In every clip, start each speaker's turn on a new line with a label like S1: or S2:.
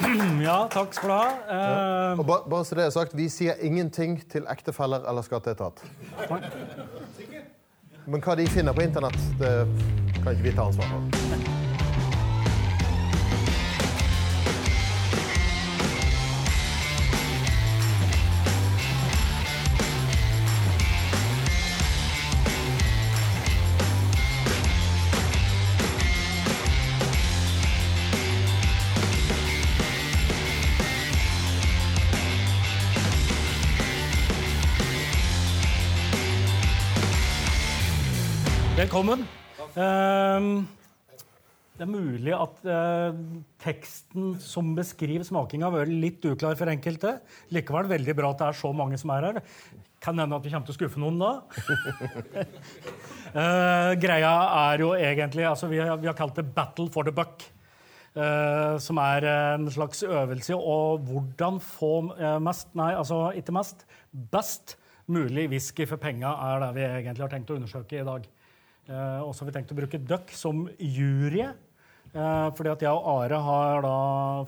S1: Ja, takk skal du ha. Ja.
S2: Og ba, bare så det er sagt, Vi sier ingenting til ektefeller eller skatteetat. Men hva de finner på internett, det kan ikke vi ta ansvar for.
S1: Velkommen. Ehm, det er mulig at eh, teksten som beskriver smakinga, har vært litt uklar for enkelte. Likevel veldig bra at det er så mange som er her. Kan hende at vi kommer til å skuffe noen da. Eh, greia er jo egentlig altså vi, har, vi har kalt det 'Battle for the buck'. Uh, som er en slags øvelse i hvordan få mest Nei, altså ikke mest. Best mulig whisky for penga er det vi egentlig har tenkt å undersøke i dag. Eh, og så har vi tenkt å bruke dere som jury. Eh, fordi at jeg og Are har da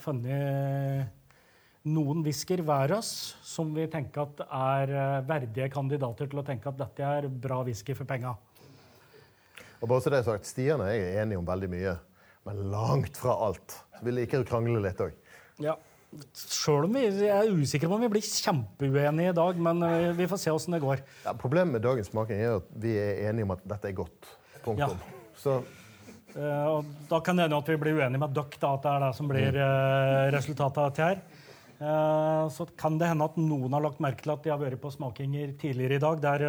S1: funnet noen whisker hver oss som vi tenker at er eh, verdige kandidater til å tenke at dette er bra whisky for penga.
S2: Og bare så det er sagt, Stian og jeg er enige om veldig mye, men langt fra alt. Så vi liker å krangle litt òg.
S1: Ja. Sjøl om vi jeg er usikre på om vi blir kjempeuenige i dag, men eh, vi får se åssen det går.
S2: Ja, problemet med dagens smaking er at vi er enige om at dette er godt. Punktum. Så
S1: Uh, og da kan det hende at vi blir uenige med da, at det er det som blir uh, resultatet av dette her. Uh, så kan det hende at noen har lagt merke til at de har vært på smakinger tidligere i dag, der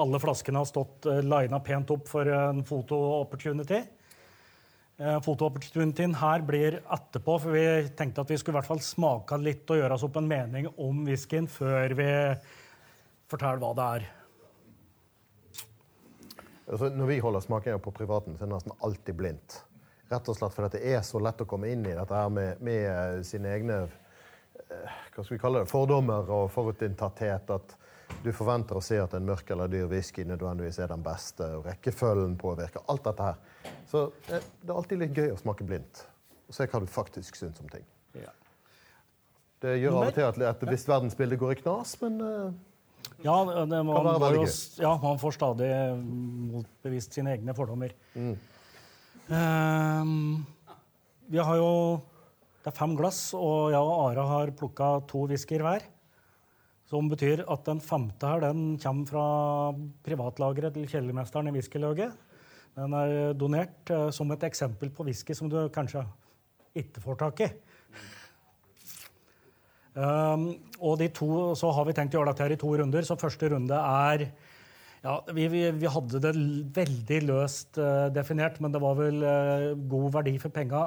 S1: alle flaskene har stått lina pent opp for en foto-opportunity. Uh, Foto-opportunityen her blir etterpå, for vi tenkte at vi skulle i hvert fall smake litt og gjøre oss opp en mening om whiskyen før vi forteller hva det er.
S2: altså, når vi holder smakinga på privaten, så er det nesten alltid blindt. Rett og slett fordi det er så lett å komme inn i dette her med, med eh, sine egne eh, hva skal vi kalle det, fordommer og forutinntatthet. At du forventer å se at en mørk eller dyr whisky nødvendigvis er den beste. og Rekkefølgen påvirker. Alt dette her. Så eh, det er alltid litt gøy å smake blindt. Og se hva du faktisk syns om ting.
S1: Ja.
S2: Det gjør av og til at et visst verdensbilde går i knas, men uh,
S1: Ja, det må,
S2: Kan være veldig gøy.
S1: ja, man får stadig motbevist sine egne fordommer. Ehm, vi har jo Det er fem glass, og jeg og Are har plukka to whiskyer hver. Som betyr at den femte her den kommer fra privatlageret til kjellermesteren i whiskyløget. Den er donert eh, som et eksempel på whisky som du kanskje ikke får tak i. Um, og de to, så har vi tenkt å gjøre dette her i to runder. Så første runde er ja, vi, vi, vi hadde det veldig løst uh, definert, men det var vel uh, god verdi for penga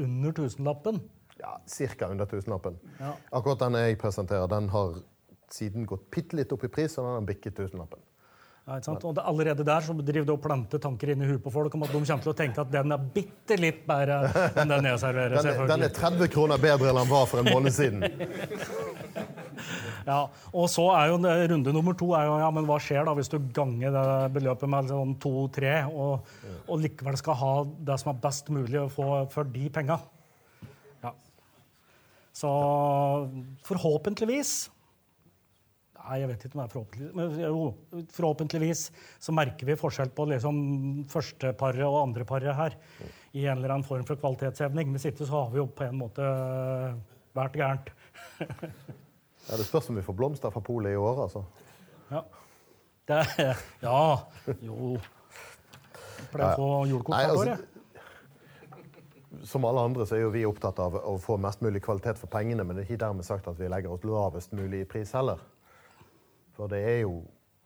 S1: under tusenlappen.
S2: ja, ca. under tusenlappen.
S1: Ja.
S2: Akkurat den jeg presenterer, den har siden gått bitte litt opp i pris, og den har bikket tusenlappen.
S1: Ja, ikke sant? Og det, allerede der så driver det og planter tanker inn i huet på folk om at de kommer til å tenke at den er bitte litt bedre enn den jeg serverer.
S2: Den er, den er 30 kroner bedre enn den var for en måned siden.
S1: Ja, og så er jo runde nummer to er jo, ja, men hva skjer da hvis du ganger det beløpet med sånn to-tre, og, og likevel skal ha det som er best mulig å få for de penga? Ja. Så forhåpentligvis Nei, jeg vet ikke er forhåpentligvis. Men jo, forhåpentligvis så merker vi forskjell på liksom førsteparet og andreparet her. I en eller annen form for kvalitetshevning. Hvis ikke så har vi jo på en måte vært gærent.
S2: Ja, det spørs om vi får blomster fra polet i år, altså.
S1: Ja. Det, ja. Jo. Pleier å få julekort
S2: Nei,
S1: hvert år,
S2: altså,
S1: jeg.
S2: Som alle andre så er jo vi opptatt av å få mest mulig kvalitet for pengene, men det er ikke dermed sagt at vi legger oss lavest mulig i pris heller. For det er jo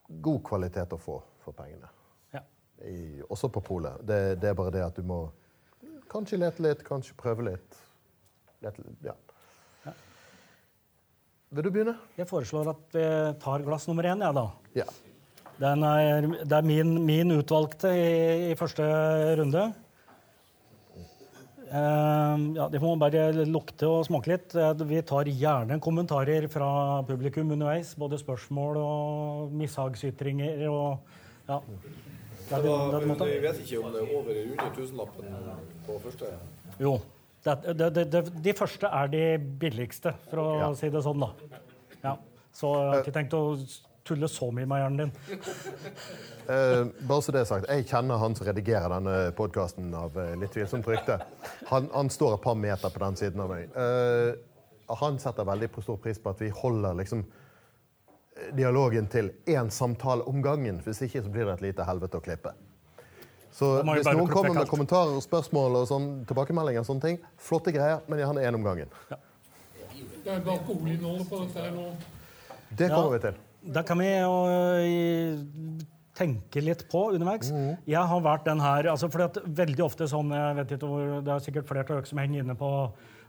S2: god kvalitet å få for pengene.
S1: Ja.
S2: I, også på polet. Det, det er bare det at du må kanskje lete litt, kanskje prøve litt. Lete, ja. ja. Vil du begynne?
S1: Jeg foreslår at vi tar glass nummer én, jeg, da.
S2: Ja.
S1: Den er, det er min, min utvalgte i, i første runde. Eh, ja, får må bare lukte og smake litt. Eh, Vi tar gjerne kommentarer fra publikum underveis. Både spørsmål og mishagsytringer og ja. Det
S3: Det var,
S1: det på en måte.
S3: vi vet ikke om det er over eller under tusenlappen på første.
S1: Jo, Det, det, det, det, de første er de billigste, for å
S2: Ja.
S1: si det sånn, da. Ja. Så jeg har ikke tenkt å tulle så mye med hjernen din.
S2: Eh, bare så det er sagt, Jeg kjenner han som redigerer denne podkasten av eh, litt tvilsomt rykte. Han, han står et par meter på den siden av meg. Eh, han setter veldig stor pris på at vi holder liksom eh, dialogen til én samtale om gangen. Hvis ikke så blir det et lite helvete å klippe. Så hvis noen kommer med
S1: alt.
S2: kommentarer og spørsmål og sånn, tilbakemeldinger, og sånne ting, flotte greier, men gjerne én om gangen.
S3: Det er alkoholinnholdet på dette her nå.
S2: Det kommer vi til.
S1: Da kan vi jo øh, tenke litt på underveis. Jeg har vært den her altså fordi at Veldig ofte sånn, jeg vet ikke hvor, Det er sikkert flere av dere som henger inne på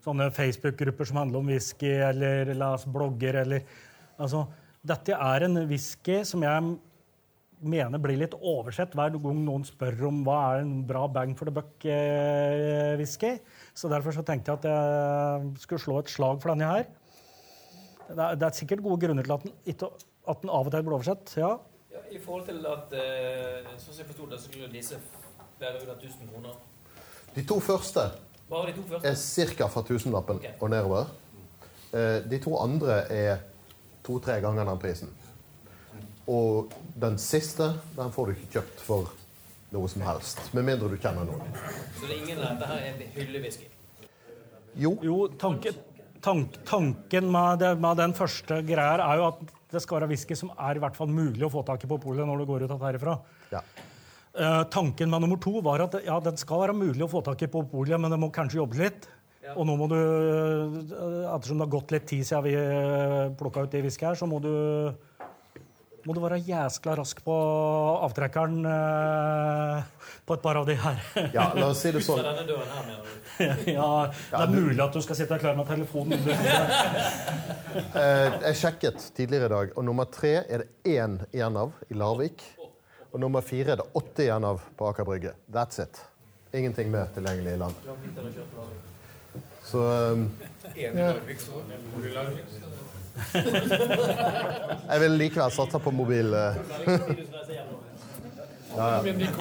S1: sånne Facebook-grupper som handler om whisky, eller leser blogger, eller altså, Dette er en whisky som jeg mener blir litt oversett hver gang noen spør om hva er en bra bang for the buck-whisky. Så derfor så tenkte jeg at jeg skulle slå et slag for denne her. Det er, det er sikkert gode grunner til at den, ikke, at den av og til blir oversett. ja.
S4: Ja, I forhold til at eh, Sånn som jeg forsto det, så skulle disse være under 1000 kroner.
S2: De to første
S4: Bare de to første?
S2: er ca. fra tusenlappen
S4: okay.
S2: og nedover. Eh, De to andre er to-tre ganger den prisen. Og den siste den får du ikke kjøpt for noe som helst. Med mindre du kjenner noen.
S4: Så det er ingen dette her er hyllewhisky?
S2: Jo,
S1: Jo, tanke, tank, tanken med, det, med den første greia er jo at det skal være whisky som er i hvert fall mulig å få tak i på polet når du går ut herifra.
S2: ja.
S1: Uh, tanken med nummer to var at ja, den skal være mulig å få tak i på polet, men det må kanskje jobbe litt.
S4: Ja.
S1: Og nå må du, eh, ettersom det har gått litt tid siden vi eh, plukka ut det whisky her, så må du må du være jæskla rask på avtrekkeren eh, på et par av de her.
S2: ja, la oss si det sånn.
S4: denne døren her med
S1: ja, det er mulig at du skal sitte klar med telefonen.
S2: Eh, Jeg sjekket tidligere i dag, og nummer tre er det én igjen av i Larvik. Og nummer fire er det åtte igjen av på Aker Brygge. That's it. Ingenting mer tilgjengelig i land. Så um, Jeg vil likevel satse på mobil. eh.
S4: Ja, uansett.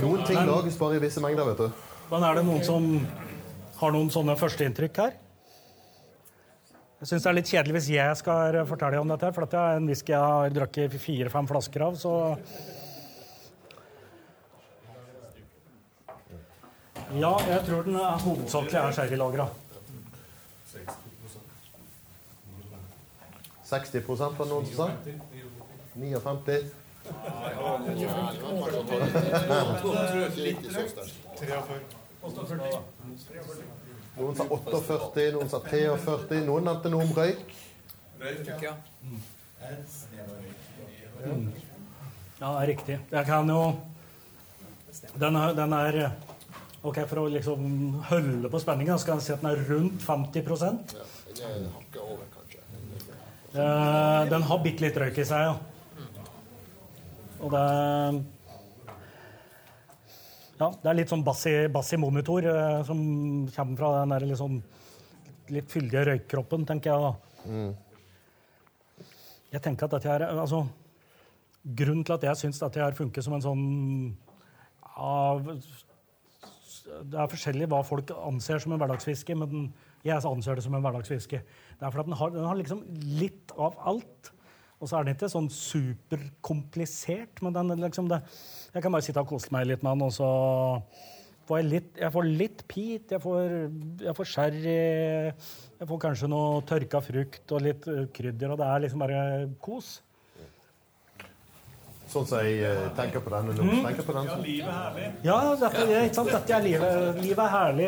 S2: Noen ting lages bare i visse mengder, vet du.
S1: Men er det noen som har noen sånne førsteinntrykk her? Jeg syns det er litt kjedelig hvis jeg skal fortelle om dette, for dette er en whisky jeg har drukket fire-fem flasker av, så Ja, jeg tror den er hovedsakelig er sherrylagra.
S2: 60 var det noen som sa? 59? Noen sa 48, noen sa 43. Noen nevnte noe om røyk.
S1: Ja, det er riktig. Jeg kan jo Den er, den er Ok, For å liksom holde på spenningen, så kan jeg si at den er rundt 50 Eh, Den har bitte litt røyk i seg, ja. Og det Ja, det er litt sånn bass i, monitor eh, som kommer fra den der sånn litt fyldige røykkroppen, tenker jeg da. Jeg tenker at dette her altså, Grunnen til at jeg syns dette her funker som en sånn av Det er forskjellig hva folk anser som en hverdagsfiske, men jeg anser det som en hverdagsfiske. Det er fordi den har, den har liksom litt av alt. Og så er den ikke sånn superkomplisert, men den liksom det, jeg kan bare sitte og kose meg litt med den, og så får jeg litt, jeg får litt pit, jeg får, jeg får sherry, jeg får kanskje noe tørka frukt og litt krydder, og det er liksom bare kos.
S2: Sånn som jeg eh, tenker på denne nå. Tenker på den som
S1: Ja, dette, er, ikke sant? dette er livet. Livet er herlig,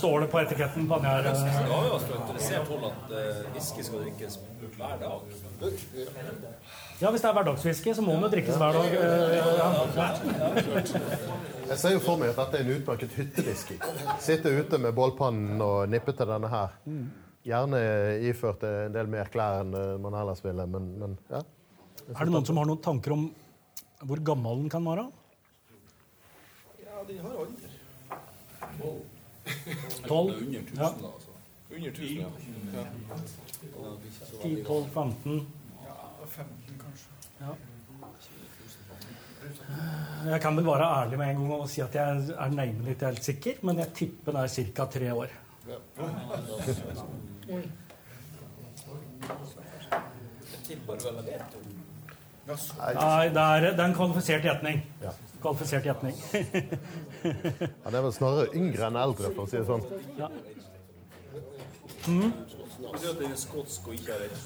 S1: står det på etiketten på den her. eh.
S5: Det har jo også hold at uh, whisky skal drikkes hver dag.
S1: Ja, hvis det er hverdagswhisky, så må den jo drikkes hver dag. eh, Ja.
S2: Jeg ser jo for meg at dette er en utmerket hyttewhisky. Sitte ute med bålpannen og nippe til denne her. Gjerne iført en del mer klær enn eh, man ellers ville, men, men ja.
S1: Er det noen som har noen tanker om hvor gammel den kan være?
S5: Ja, de har alder.
S1: Tolv?
S5: Under 1000,
S1: Ja.
S5: altså. Under 1000, ja. ja.
S1: 10, 12, 15?
S3: Ja, 15 kanskje.
S1: Ja. Jeg kan vel være ærlig med en gang og si at jeg er nærmere litt helt sikker, men jeg tipper det er ca. tre år.
S3: Jeg
S4: tipper vel med veto.
S1: Nei, det er, det er en kvalifisert gjetning.
S2: Ja.
S1: Kvalifisert gjetning.
S2: Han er vel snarere yngre enn eldre, for å si det sånn.
S5: Ikke rett.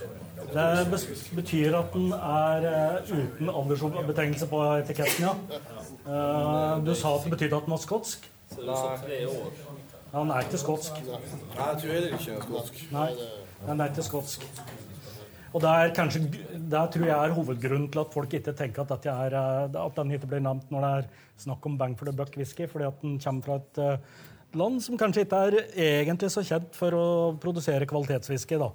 S1: Det betyr at den er eh, uten aldersbetegnelse på etiketten, ja. Eh, du sa at det betydde at den var skotsk.
S5: Han er tre år.
S1: Ja, den er ikke skotsk.
S5: Nei, jeg tror heller ikke han er skotsk.
S1: Nei, den er ikke skotsk. Og det er kanskje, det tror jeg er hovedgrunnen til at folk ikke tenker at, dette er, eh, at den ikke blir nevnt når det er snakk om bang for the buck whisky, fordi at den kommer fra et eh, land som kanskje ikke er egentlig så kjent for å produsere kvalitetswhisky. da.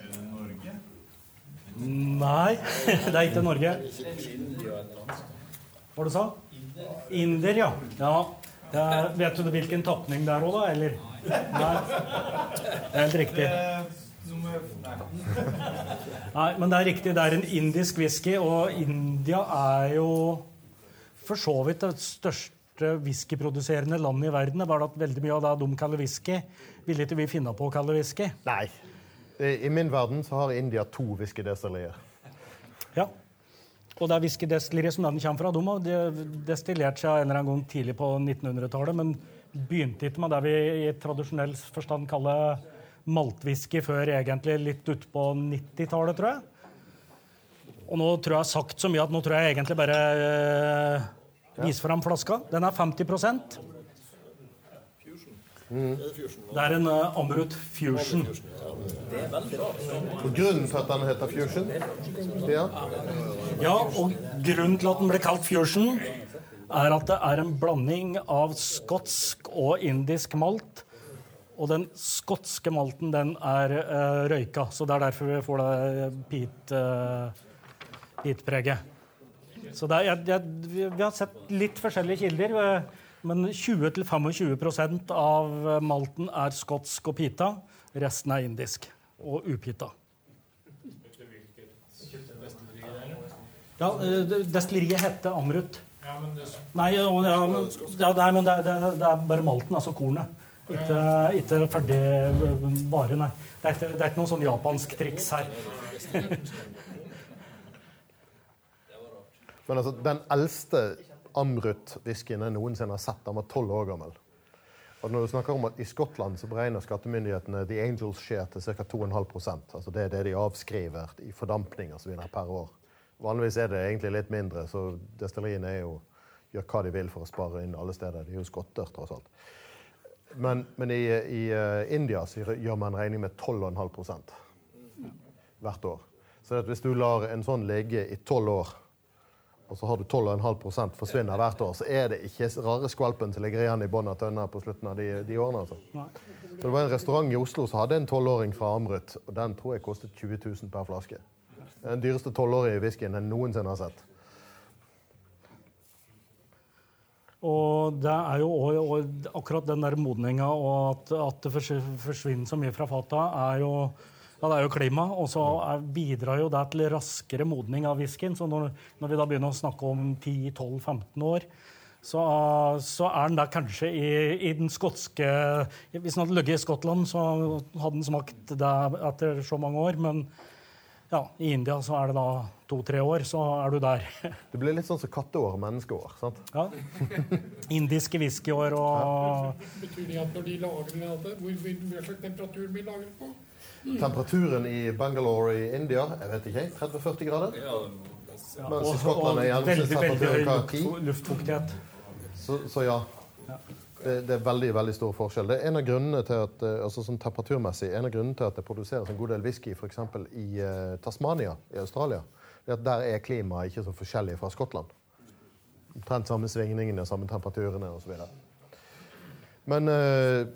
S6: Er det Norge?
S1: Nei, det er ikke Norge. Hva du sa Inder, ja. ja. Det er, vet du hvilken tapning det er òg, da? Eller? Nei. Det er helt riktig. Nei, men det er riktig. Det er en indisk whisky, og India er jo for så vidt det største whiskyproduserende landet i verden. Var Det at veldig mye av det de kaller whisky, ville ikke vi finne på å kalle whisky.
S2: Nei. I i min verden så har India to whiskydestillerier.
S1: Ja. Og det er whiskydestilleriet som den kommer fra. De har destillert seg en eller annen gang tidlig på 1900-tallet, men begynte ikke med det vi i tradisjonell forstand kaller maltwhisky før egentlig litt utpå 90-tallet, tror jeg. Og nå tror jeg jeg har sagt så mye at nå tror jeg egentlig bare øh, viser fram flaska. Den er 50% Det er en uh, Amrut Fusion.
S2: Og grunnen til at den heter Fusion ja.
S1: Ja, og grunnen til at den ble kalt fusion, er at det er en blanding av skotsk og indisk malt. Og den skotske malten, den er uh, røyka, så det er derfor vi får det peat, uh, peat-preget. Så er, jeg, jeg, vi, har sett litt forskjellige kilder, eh, men 20-25% av malten er skotsk og pita. Resten er indisk og upita. Ja, eh, Destilleriet heter Amrut.
S3: Ja, men det,
S1: Nei, ja, men, ja, nei, men det, det, det er bare malten, altså kornet. Ikke, ikke ferdig vare, nei. Det er ikke, det er ikke noe sånn japansk triks her.
S2: Men altså, den eldste Amrut-whiskyen jeg noensinne har sett, den var tolv år gammel. Og når du snakker om at I Skottland så beregner skattemyndighetene The Angels Share til ca. 2,5 altså Det er det de avskriver i fordampning og så per år. Vanligvis er det egentlig litt mindre, så destilleriene er gjør hva de vil for å spare inn alle steder. De er jo skotter, tross alt. Men, men i, i eh, India så gjør man regning med 12,5% hvert år. Så hvis du lar en sånn ligge i tolv år, og så har du 12,5% forsvinner hvert år, så er det ikke rare skvalpen som ligger igjen i bånn av tønna på slutten av de, de årene. altså. Så det var en restaurant i Oslo som hadde en tolvåring fra Amrut, og den tror jeg kostet 20 000 per flaske. Den dyreste tolvårige whiskyen jeg noensinne har sett.
S1: Og det er jo også, og akkurat den der modninga og at, at det forsvinner så mye fra fata, er jo ja, det er jo klima, og så er, bidrar jo det til raskere modning av whiskyen. Så når, når vi da begynner å snakke om 10-12-15 år, så, så er den der kanskje i, i den skotske Hvis den hadde ligget i Skottland, så hadde den smakt det etter så mange år. Men ja, i India så er det da to-tre år, så er du der.
S2: Det blir litt sånn som katteår og menneskeår. sant?
S1: Ja. Indiske whiskyår og
S3: betyr det at når de lager det, hva slags temperatur blir lagret på?
S2: Temperaturen i Bangalore i India jeg vet ikke, 30-40 grader?
S5: Ja,
S2: Mens i Skottland er hva, 10?
S1: luftfuktighet.
S2: Så, så ja. Det, det er veldig veldig stor forskjell. Det er en av grunnene til at, eh, altså sånn temperaturmessig, en av grunnene til at det produseres en god del whisky f.eks. i uh, Tasmania i Australia. At Der er klimaet ikke så forskjellig fra Skottland. Omtrent samme svingningene, samme temperaturene osv. Men eh,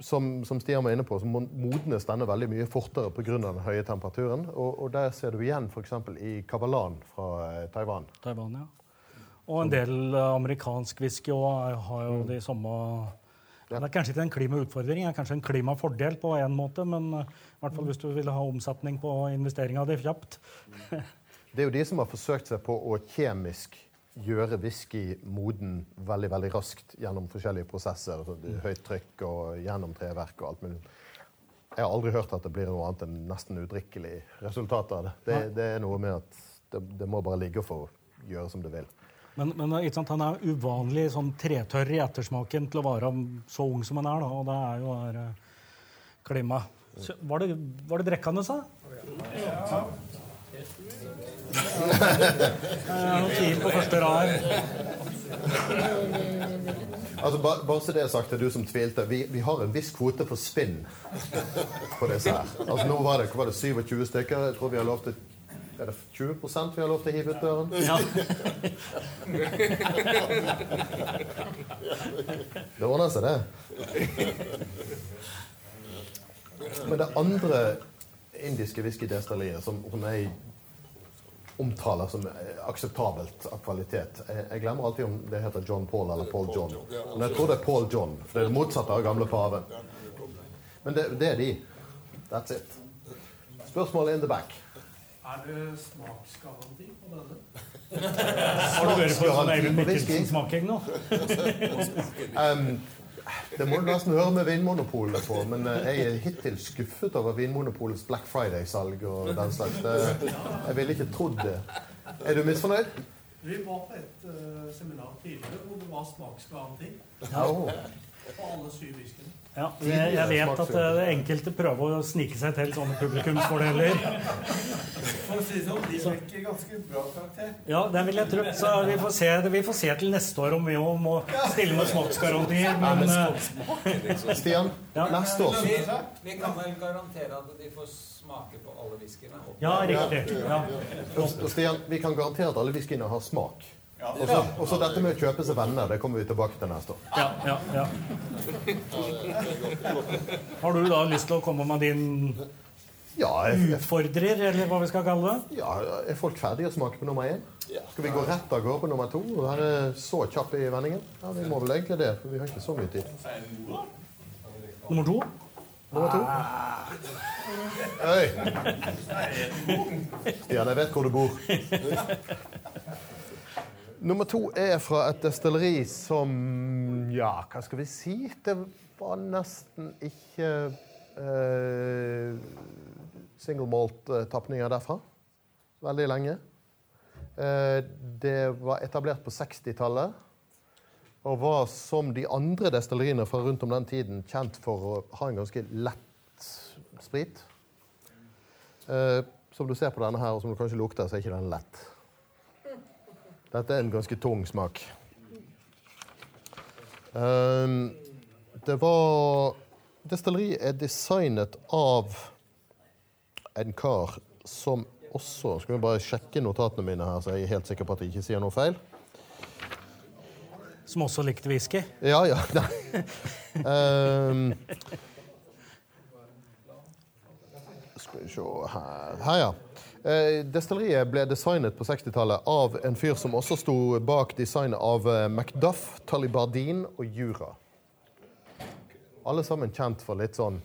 S2: som, som Stian var inne på, så mo- modnes denne veldig mye fortere pga. den høye temperaturen. Og, og der ser du igjen f.eks. i kabalan fra eh, Taiwan.
S1: Taiwan, ja. Og en del amerikansk whisky har jo de samme. Det er kanskje ikke en klimautfordring, det er kanskje en klimafordel på en måte, men eh, i hvert fall hvis du vil ha omsetning på investeringa di kjapt,
S2: Det er jo de som har forsøkt seg på å kjemisk gjøre whisky moden veldig veldig raskt gjennom forskjellige prosesser. Altså, høyt trykk og gjennom treverk og alt mulig. Jeg har aldri hørt at det blir noe annet enn nesten udrikkelig resultat av det. Det, det er noe med at det, det må bare ligge for å gjøre som det vil.
S1: Men, men ikke sant, han er uvanlig sånn tretørr i ettersmaken til å være så ung som han er. Da, og det er jo her eh, klimma. Så, var, det, var det drikkende, sa Ja. Noen noe tvil på første rad.
S2: Altså, ba, bare så det er sagt til du som tvilte. Vi, vi har en viss kvote for spinn på disse her. Altså, nå var det, hva var det 27 stykker. Jeg tror vi har lov til Er det 20 vi har lov til å hive ut døren?
S1: Ja.
S2: Det ordner seg, det. Men det andre indiske whiskydestilleriet som, jeg omtaler som akseptabelt av kvalitet Jeg, jeg glemmer alltid om det heter John Paul eller Paul John. Men jeg tror det er Paul John, for det er det motsatte av gamle paven. Men det, det er de. That's it. Spørsmålet in the back.
S3: Er det smaksgaranti på denne?
S1: Har du vært på sånn Eivind Mikkelsen-smaking nå?
S2: Um, det må du nesten høre med Vinmonopolet på, men eh, jeg er hittil skuffet over Vinmonopolets Black Friday-salg og den slags. Jeg ville ikke trodd det. Er du misfornøyd?
S3: Vi var på et uh, seminar tidligere hvor det var smaksgaranti
S2: Ja.
S3: på alle syv whiskyene.
S1: Ja, jeg, jeg vet at det enkelte prøver å snike seg til sånne publikumsfordeler.
S3: For å si det sånn, de fikk ganske bra karakter.
S1: Ja, det vil jeg tro. Så vi får se, vi får se til neste år om vi jo må stille med smaksgarantier. Men eh,
S2: Stian, neste år
S6: Vi, vi kan vel garantere at de får smake på alle whiskyene?
S1: ja, riktig. Ja.
S2: Stian, vi kan garantere at alle whiskyene har smak. Og så- Og så dette med å kjøpe seg venner, det kommer vi tilbake til neste år.
S1: Ja, ja, ja. Har du da lyst til å komme med din
S2: Ja, jeg, er,
S1: utfordrer, eller hva vi skal kalle det?
S2: ja, er folk ferdige å smake på nummer én? Skal vi gå rett av gårde på nummer to? Og være så kjappe i vendingen? Ja, vi må vel egentlig det, for vi har ikke så mye tid.
S1: Nummer to?
S2: Nummer to. Oi! Stian, jeg vet hvor du bor. Nummer to er fra et destilleri som Ja, hva skal vi si? Det var nesten ikke eh, single malt-tapninger derfra. Veldig lenge. Eh, det var etablert på 60-tallet. Og var som de andre destilleriene fra rundt om den tiden kjent for å ha en ganske lett sprit. Eh, som du ser på denne her, og som du kanskje lukter, så er ikke den lett. Dette er en ganske tung smak. Um, det var Destilleriet er designet av en kar som også Skal vi bare sjekke notatene mine her, så jeg er helt sikker på at jeg ikke sier noe feil.
S1: Som også likte whisky?
S2: Ja, ja. Nei. um, skal vi se her Her, ja. Eh, destilleriet ble designet på 60-tallet av en fyr som også sto bak designet av eh, Macduff, Talibardin og Jura. Alle sammen kjent for litt sånn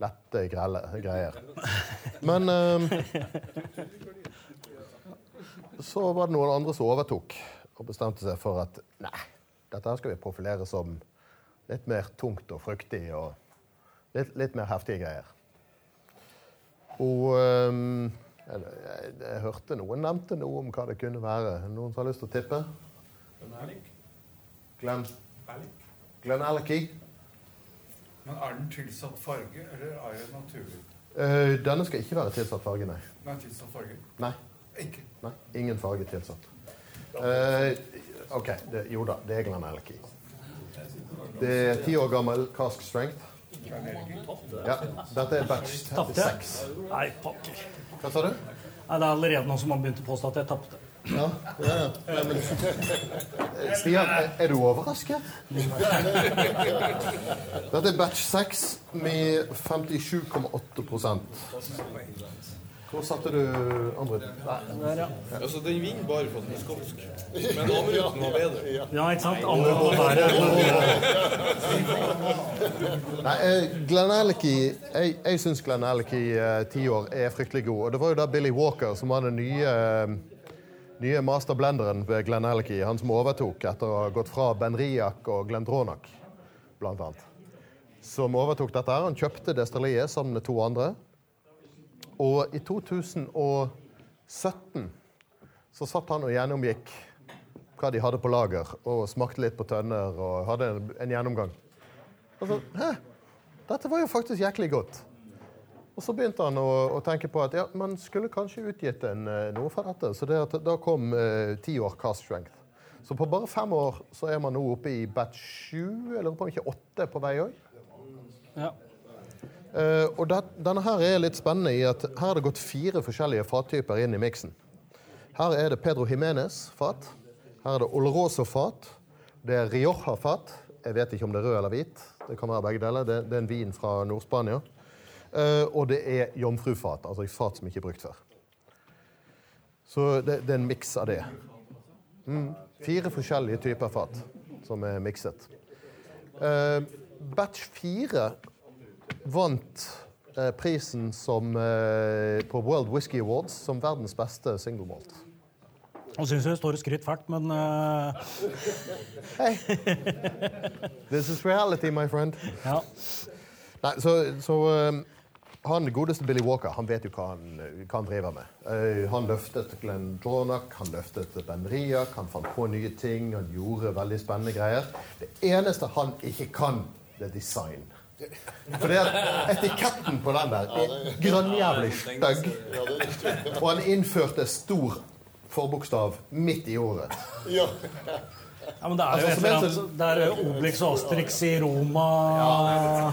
S2: lette, greier. Men ehm, så var det noen andre som overtok og bestemte seg for at nei, dette her skal vi profilere som litt mer tungt og fruktig og litt, litt mer heftige greier. Og jeg, jeg, jeg hørte noen nevnte noe om hva det kunne være. Noen som har lyst til å tippe? Glenn Glenn Alecky.
S7: Men er den tilsatt farge, eller er det naturlig?
S2: Uh, denne skal ikke være tilsatt farge, nei.
S7: Er tilsatt farge.
S2: Nei,
S7: Ikke.
S2: nei ingen farge tilsatt. Uh, OK, det, jo da, det er Glenn Alecky. Det er ti år gammel cask strength. Ja, dette er batch
S1: Tapte?
S2: 36.
S1: Nei, pokker.
S2: Hva sa du?
S1: Nei, det er allerede noen som har begynt å påstå at jeg tapte.
S2: Ja, ja, ja. Men, Stian, er, er du overrasket? Dette er batch 6 med 57,8 Hvor satte du andre?
S1: Der, ja.
S5: Altså, den vinner bare for at den er skotsk. Men Amruten var bedre.
S1: ja, ikke sant? Andre var bedre.
S2: Nei, eh, Glenn Alicky Jeg, jeg syns Glenn Alicky eh, ti år er fryktelig god. Og det var jo da Billy Walker som var den nye, eh, nye masterblenderen ved Glenn Alicky, Han som overtok etter å ha gått fra Ben Riak og Glenn Dronak, blant annet. Som overtok dette her. Han kjøpte destilleriet sammen med to andre. Og i 2017 så satt han og gjennomgikk hva de hadde på lager, og smakte litt på tønner og hadde en, en gjennomgang. Og så, Hæ? Dette var jo faktisk jæklig godt. Og så begynte han å, å tenke på at ja, man skulle kanskje utgitt en, eh, noe fra dette. Så det da kom eh, ti år cast strength. Så på bare fem år så er man nå oppe i batch sju, eller på om ikke åtte på vei òg.
S1: Ja.
S2: Eh, og det, denne her er litt spennende i at her har det gått fire forskjellige fattyper inn i miksen. Her er det Pedro Jimenez-fat. Her er det Oloroso-fat. Det er Rioja-fat. Jeg vet ikke om det er rød eller hvit. Det kan være begge deler. Det, det er en vin fra Nord-Spania. Uh, og det er jomfrufat, altså fat som ikke er brukt før. Så det, det er en miks av det. Mm. Fire forskjellige typer fat som er mikset. Uh, batch fire vant eh, prisen som, eh, på World Whisky Awards som verdens beste single malt.
S1: Nå syns jeg det står og skryter fælt, men Hey!
S2: This is reality, my friend.
S1: ja.
S2: Nei, så, så um, han godeste Billy Walker han vet jo hva han, hva han driver med. Uh, han løftet Glenn Dronach, han løftet Ben Riak, han fant på nye ting, han gjorde veldig spennende greier. Det eneste han ikke kan, det er design. For det er etiketten på den der er grønnjævlig stygg. Og han innførte stor forbokstav midt i året.
S1: ja, men det er jo
S2: Altså,
S1: et
S2: som
S1: eller
S2: en
S1: annet Det er Obelix og Asterix i Roma
S2: ja,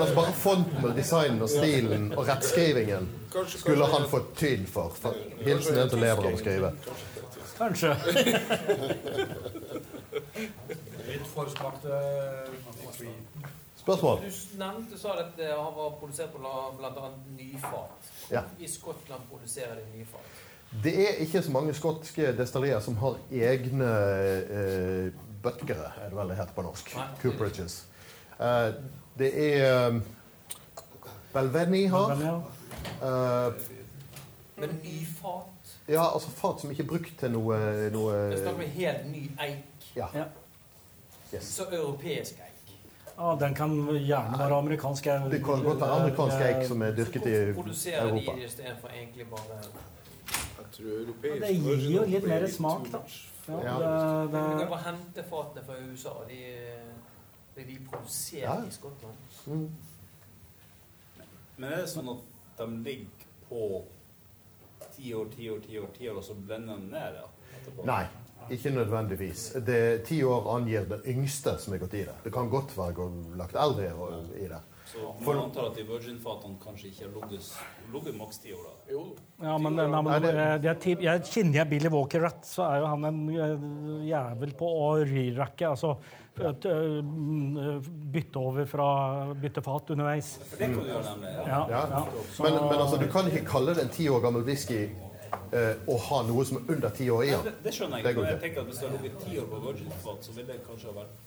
S2: altså bare fonten og designen og stilen og rettskrivingen skulle han fått tyn for. for Hilsen en som lever av å skrive.
S1: Kanskje.
S7: Litt forsmakte
S2: Spørsmål?
S4: Du nevnte sa at det han var produsert på bl.a. nyfat.
S2: Ja.
S4: I Skottland produserer de nyfat.
S2: Det er ikke så mange skotske destillerier som har egne eh, bøtkere, er det vel det heter på norsk.
S4: Nei.
S2: Cooperages. Eh, det er um, Belveni har. Eh,
S4: Men nyfat
S2: ja, altså fat som ikke er brukt til noe, noe
S4: Det snakker om helt ny eik.
S2: Ja.
S1: Ja.
S2: Yes.
S4: Så europeisk eik.
S1: Ja, den kan gjerne være amerikansk. jeg-
S2: Det kan godt være amerikansk eik som er dyrket i
S4: Hvorfor produserer
S2: Europa.
S4: de det istedenfor egentlig bare
S5: europeisk
S1: Det gir jo litt mer smak, da. Ja,
S2: Ja.
S1: det,
S4: Du kan bare hente fatene fra USA. De, de, de produserer
S2: Ja.
S4: i Skottland.
S2: Mm.
S5: Men er det sånn at de ligger på ti år, ti år, ti år, ti år, og så blender de ned? Ja, etterpå?
S2: Nei, ikke nødvendigvis. Det Ti år angir den yngste som er gått i det. Det kan godt være lagt eldre i det.
S5: Så man antar at de virgin-fatene kanskje ikke har ligget- maks ti år? da? Jo.
S1: ja, men, nei, men
S2: Nei, det-
S1: det er ti- jeg Kjenner jeg Billy Walker rett, så er jo han en eh, jævel på å reracke. Altså et, eh, mm, bytte over fra bytte fat underveis.
S5: For det kan du gjøre, nemlig. Ja.
S1: Ja,
S2: Ja.
S1: ja.
S2: Men, men altså, du kan ikke kalle det en ti år gammel whisky eh, og ha noe som er under ti år i den.
S5: Det, det skjønner jeg
S2: Det
S5: ikke. Jeg tenker at hvis det hadde ligget ti år på virgin-fat, så ville det kanskje ha vært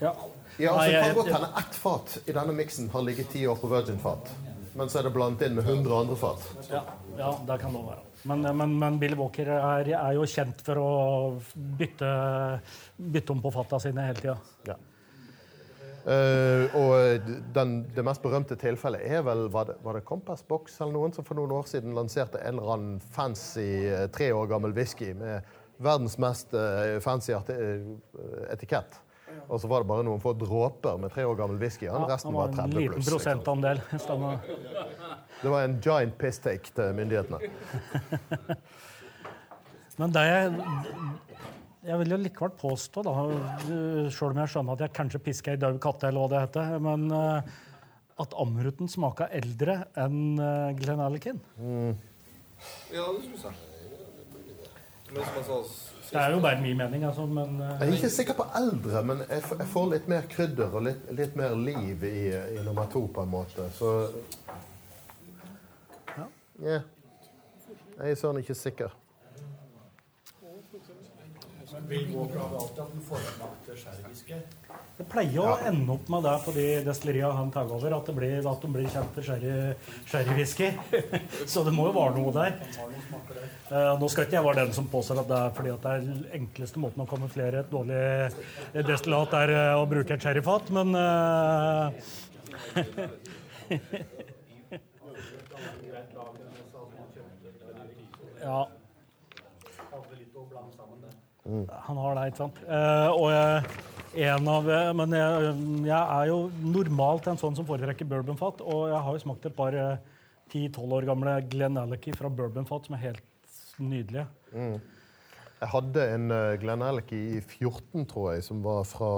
S1: Ja.
S2: Ja, altså, det kan godt hende ett fat i denne miksen har ligget ti år på virgin-fat. Men så er det blandet inn med 100 andre fat.
S1: Ja, ja, det kan det være. Men, men, men Bill Walker er, er jo kjent for å bytte, bytte om på fatta sine hele tida.
S2: Ja. Eh, og den, det mest berømte tilfellet er vel Var det, var det Compass Box eller noen som for noen år siden lanserte en eller annen fancy eh, tre år gammel whisky med verdens mest uh, fancy eh, etikett? Og så var det bare noen få dråper med tre år gammel whisky. Ja,
S1: Ja,
S2: resten
S1: han
S2: var
S1: var en
S2: 30
S1: liten
S2: pluss. liksom.
S1: prosentandel.
S2: Det var en giant piss take til myndighetene.
S1: Men det jeg, vil jo likevel påstå, da, sjøl om jeg skjønner at jeg kanskje pisker ei daud katte, eller hva det heter, men eh, at Amruten smaker eldre enn uh, Glen Mm.
S5: Ja, det syns jeg. Men som jeg sa
S1: Det er jo bare min mening, altså, men eh,
S2: Jeg er ikke sikker på eldre, men jeg, f- jeg får litt mer krydder og litt, litt mer liv i, i nummer to, på en måte. Så Ja. Jeg er sånn ikke sikker.
S3: Alltid en.
S1: Det pleier å ende opp med det på de destilleriene han tar over, at, det blir, at de blir kjent for sherry- sherrywhisky. Så det må jo være noe der. Eh, nå skal ikke jeg være den som påstår at det er fordi at det er den enkleste måten å kamuflere et dårlig destillat er eh, å bruke et sherryfat, men eh, Ja. Han har det, ikke sant. Eh, og jeg, en av, eh, men jeg, jeg er jo normalt en sånn som foretrekker bourbonfat, og jeg har jo smakt et par eh, 10-12 år gamle Glen Alecky fra bourbonfat som er helt nydelige.
S2: Jeg hadde en uh, Glen Alec i 14, tror jeg, som var fra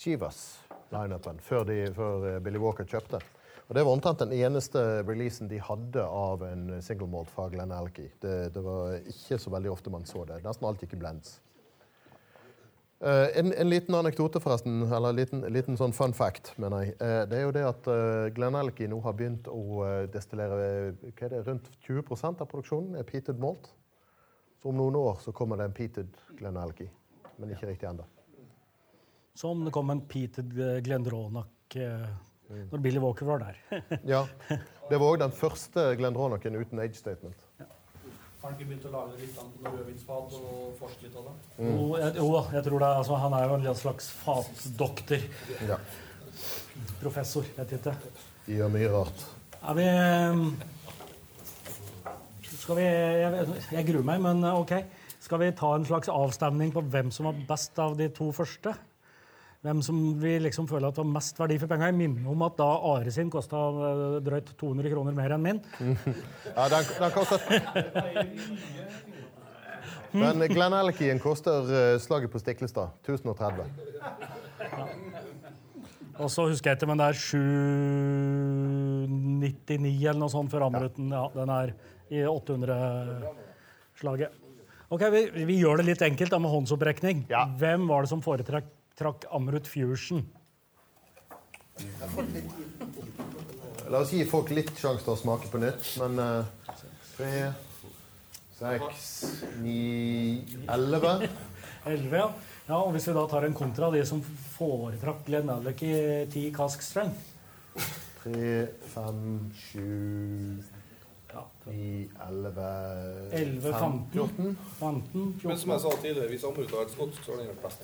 S2: Chivas-lineupen, før, de, før eh, Billy Walker kjøpte. Og Det var omtrent den eneste releasen de hadde av en single malt fra Glenn Alki. Det, det var ikke så veldig ofte man så det. Nesten alt gikk i blends. Uh, en, en liten anekdote, forresten, eller en liten, liten sånn fun fact, mener jeg. Uh, det er jo det at uh, Glenn Alec nå har begynt å destillere hva er det, rundt 20% av produksjonen er peated malt. Så om noen år så kommer det en peated Glenn Alec, men ikke riktig ennå.
S1: Som det kom en Peter Glendronach eh, når Billy Walker var der.
S2: Ja. Det var òg den første Glenn Glendronachen uten age statement.
S3: Har han ikke begynt å lage litt på rødvinsfat og forske litt av det?
S1: Jo, jeg, jo da, jeg tror det. Altså, han er jo en slags fatdoktor.
S2: Ja.
S1: Professor, vet jeg ikke.
S2: De gjør mye rart.
S1: Er vi Skal vi jeg, jeg gruer meg, men OK. Skal vi ta en slags avstemning på hvem som var best av de to første? Hvem som vi liksom føler at var mest verdi for penga? Jeg minner om at da Are sin kosta drøyt 200 kroner mer enn min.
S2: Ja, den, den koster Men Glenn Elkien koster eh, slaget på Stiklestad 1030.
S1: Og så husker jeg ikke, men det er 799 eller noe sånt for Amruten. Ja, den er i 800-slaget. Ok, vi, vi gjør det litt enkelt da med håndsopprekning.
S2: Ja.
S1: Hvem var det som foretrakk trakk Amrut Fusion?
S2: La oss gi folk litt sjanse til å smake på nytt, men eh, tre, seks, ni, elleve
S1: 11, ja. ja. Og hvis vi da tar en kontra de som foretrakk Glenn Alec i 10 kask strength
S2: Tre, fem, sju, ni, elleve
S1: 11, 15, 15
S8: Men som jeg sa tidligere, hvis Amrut har vært skotsk, så har han vært best.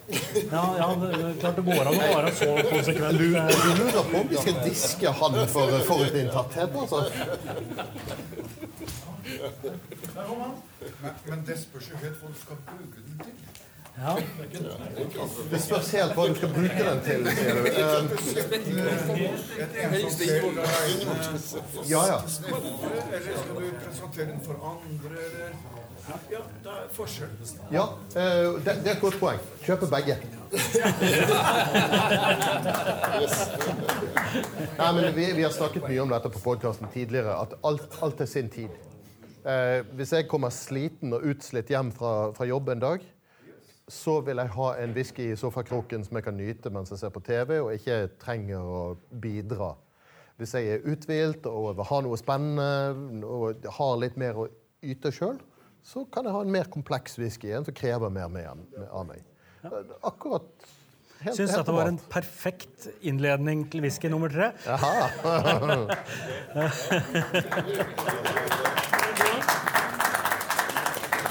S1: Ja, ja, det, klart det går an å være så konsekvent.
S2: Du, du lurer på om vi skal diske han for forutinntatthet, altså?
S7: Men, men det spørs jo helt hva du skal bruke den til.
S2: Det spørs helt hva du skal bruke den til, sier du.
S7: Del
S2: ja, ja.
S7: Ja,
S2: eh, det, er et godt poeng. Kjøpe begge. Nei, men vi, vi har snakket mye om dette på podkasten tidligere, at alt, alt er sin tid. Eh, hvis jeg kommer sliten og utslitt hjem fra, fra jobb en dag, så vil jeg ha en whisky i sofakroken som jeg kan nyte mens jeg ser på TV, og ikke trenger å bidra. Hvis jeg er uthvilt og vil ha noe spennende og har litt mer å yte sjøl, så kan jeg ha en mer kompleks whisky, igjen som krever mer av meg. Akkurat helt,
S1: Syns
S2: helt
S1: dette var en perfekt innledning til whisky nummer tre.
S2: Jaha.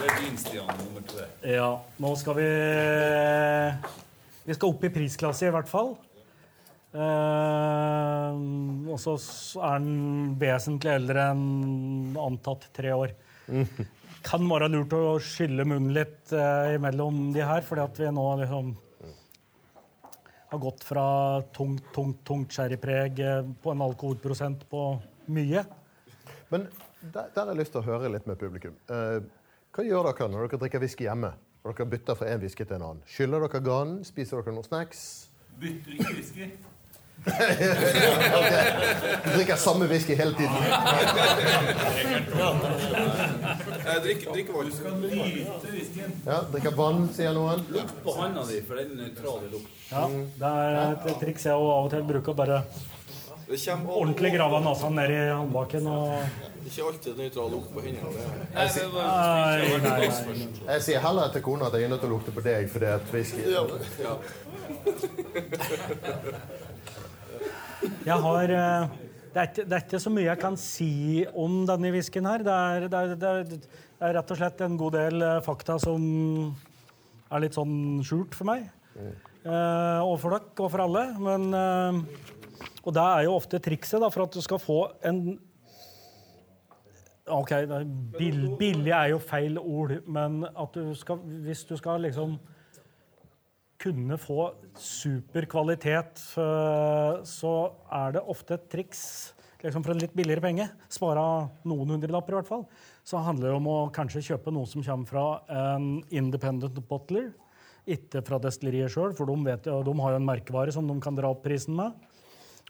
S5: Det er din, Stian, nummer.
S1: Ja, nå skal vi Vi skal opp i prisklasse, i hvert fall. Eh, og så er den vesentlig eldre enn antatt tre år. Kan være lurt å skylle munnen litt eh, imellom de her, fordi at vi nå liksom har gått fra tungt, tungt, tungt sherrypreg eh, på en alkoholprosent på mye.
S2: Men der, der har jeg lyst til å høre litt med publikum. Eh, hva gjør dere når dere drikker whisky hjemme? Og dere bytter fra en whisky til en annen? Skyller dere ganen? Spiser dere noen snacks?
S5: Bytter ikke whisky.
S2: okay. Du drikker samme whisky hele tiden?
S8: Jeg drikker, drikker vann.
S5: Nyte whiskyen.
S2: Ja, Drikker vann, sier noen?
S5: Lukt på handa di, for den er nøytral i lukt.
S1: Ja, det er et triks jeg av og til bruker. Bare
S8: Det
S1: ordentlig grava nesa ned i håndbaken og
S8: Ikke alltid nøytral lukt på hendene. Jeg
S4: Nei,
S1: Nei, nei.
S2: Jeg sier heller til kona at jeg er nødt til å lukte på deg fordi at whisky
S8: Ja, ja.
S1: Jeg har eh, det er, ikke, det er ikke så mye jeg kan si om denne whiskyen her. Det er, det, er, det, er, rett og slett en god del eh, fakta som er litt sånn skjult for meg. Eh, og for dere og for alle. Men, eh, og det er jo ofte trikset da, for at du skal få en OK, bill, billig er jo feil ord, men at du skal, hvis du skal liksom kunne få super kvalitet, eh, så er det ofte et triks liksom for en litt billigere penge. Spare noen hundrelapper, i hvert fall. Så handler det om å kanskje kjøpe noe som kommer fra en independent bottler. Ikke fra destilleriet sjøl, for de, vet, de har jo en merkevare som de kan dra opp prisen med.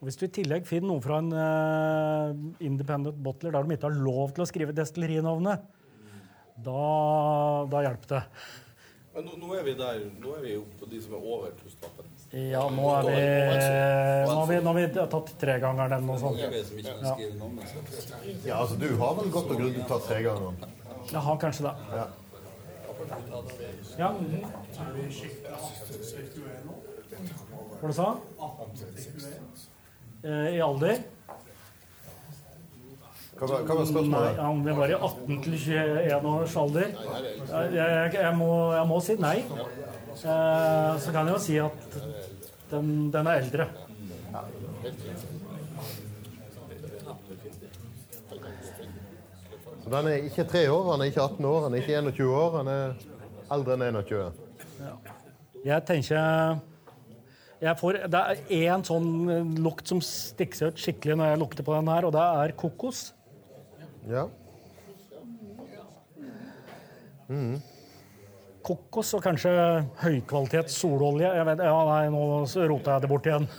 S1: Hvis du i tillegg finner noe fra en uh, independent bottler der de ikke har lov til å skrive destillerinavnet, da, da hjelper det.
S8: Men nå, nå er vi der. Nå er vi jo på de som er over tusenlappen.
S1: Ja, nå er vi Nå har vi, nå har vi tatt tregangeren eller noe sånt.
S5: Sitt.
S2: Ja, altså, du har vel godt og grundig tatt tregangeren?
S1: Jeg har kanskje det.
S2: Ja.
S1: Ja, hva du sa
S3: 18 slik du
S1: I alder?
S2: Hva var, hva var spørsmålet?
S1: Han det var i 18 til 21 års alder? Jeg, jeg, jeg, må, jeg må si nei. Eh, så kan jeg jo si at den, den er eldre.
S2: Så den er ikke tre år, han er ikke 18 år, han er ikke 21 år, han er eldre enn 21.
S1: Jeg tenker får, Det er én sånn eh, lukt som stikker seg ut skikkelig når jeg lukter på den her, og det er kokos.
S2: Ja.
S1: Kokos og kanskje høykvalitet sololje. Jeg vet, ja, nei, nå rota jeg det bort igjen.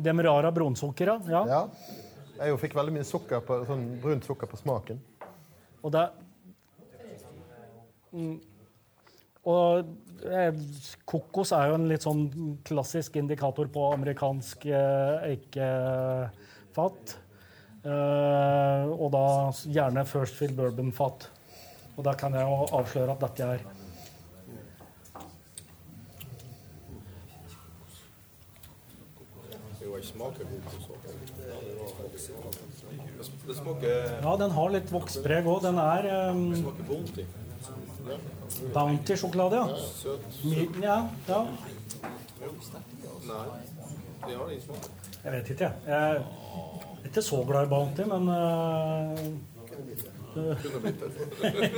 S1: Demerara brunsukker, ja.
S2: ja. Jeg fikk veldig mye sukker på, sånn brunt sukker på smaken.
S1: Og det mm, Og eh, kokos er jo en litt sånn klassisk indikator på amerikansk eh, eikefat. Eh, og da gjerne First Fill Bourbon-fat. Og da kan jeg jo avsløre at dette er Ja, den har litt vokspreg òg. Den er um. Bounty-sjokolade, ja.
S8: Søt.
S1: Ja. Ja, jeg vet ikke, jeg. Jeg er ikke så glad i Bounty, men uh,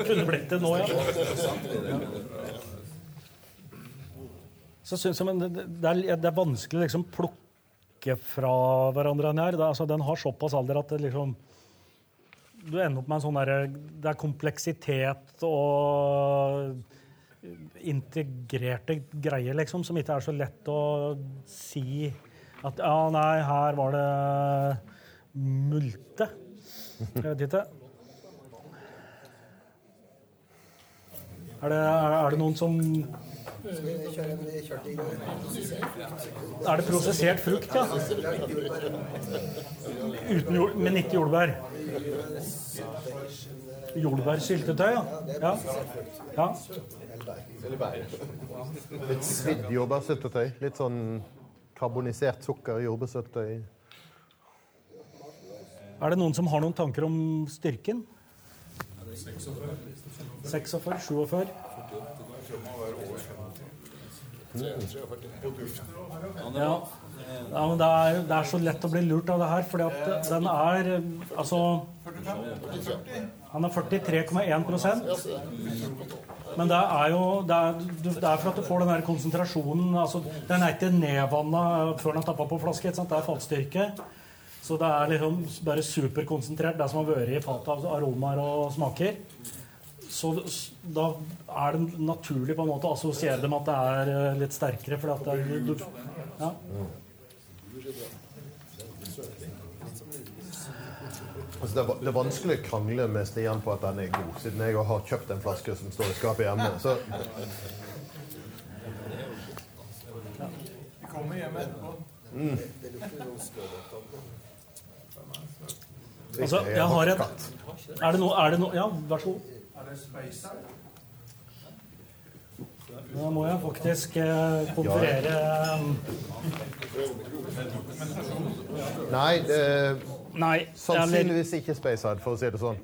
S8: Kunne blitt det.
S1: Nå, ja. Så synes jeg, men det, er, det er vanskelig å liksom plukke fra hverandre den her. Er- altså, den har såpass alder at det liksom Du ender opp med en sånn derre Det er kompleksitet og integrerte greier, liksom, som ikke er så lett å si at Ja, nei, her var det multe. Jeg vet ikke. Er det, er, det noen som Er det prosessert frukt, ja? Uten jord, men ikke jordbær? Jordbærsyltetøy, ja. ja. ja.
S2: Litt svidd jordbærsyltetøy. Litt sånn karbonisert sukker i jordbærsyltetøy.
S1: Er det noen som har noen tanker om styrken? 46? 47? Ja. ja, men det er, det er så lett å bli lurt av det her, fordi at den er eh, Altså Han er 43,1% Men det er jo det er, det er for at du får den der konsentrasjonen altså, Den er ikke nedvanna før den er tappa på flaske. Ikke sant? Det er fatstyrke. Så det er liksom bare superkonsentrert, det som har vært i fatet av aromaer og smaker. Så da er det naturlig på en måte å assosiere det med at det er eh, litt sterkere. For at det er, du, ja.
S2: Altså, det, er, det er vanskelig å krangle med Stian på at den er god, siden jeg har kjøpt en flaske som står i skapet hjemme. Så
S7: Kommer hjem etterpå.
S1: Altså, jeg har et Er det noe, er det noe Ja, vær så god. Da må jeg faktisk eh, konferere
S2: Nei, det,
S1: Nei.
S2: sannsynligvis ikke Spacehide, for å si det sånn.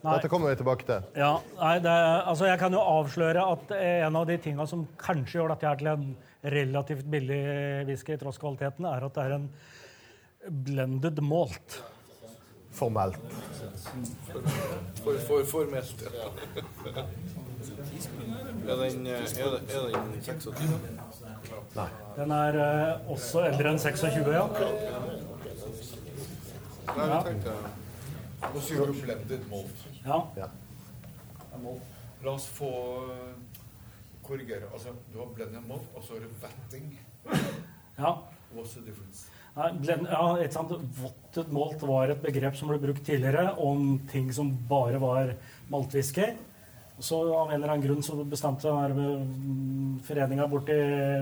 S1: Nei.
S2: Dette kommer vi tilbake til.
S1: Ja, nei, det, altså jeg kan jo avsløre at en av de tinga som kanskje gjør dette her til en relativt billig whisky, tross kvaliteten, er at det er en blended malt.
S2: Formelt.
S8: For, for, formelt. Ja. Er den, eh, er, er den 26?
S2: Nei.
S1: Den er eh, også eldre enn 26, ja.
S8: Nei, vi tenkte
S7: Nå sier du blended malt.
S1: ja.
S2: Ja.
S7: La oss få eh, korrigere. Altså, du har blended malt, og så har du vetting.
S1: ja.
S7: What's the difference?
S1: Nei, ja, et sant? Vottet malt var et begrep som ble brukt tidligere om ting som bare var maltwhisky. Så av en eller annen grunn så bestemte foreninga borti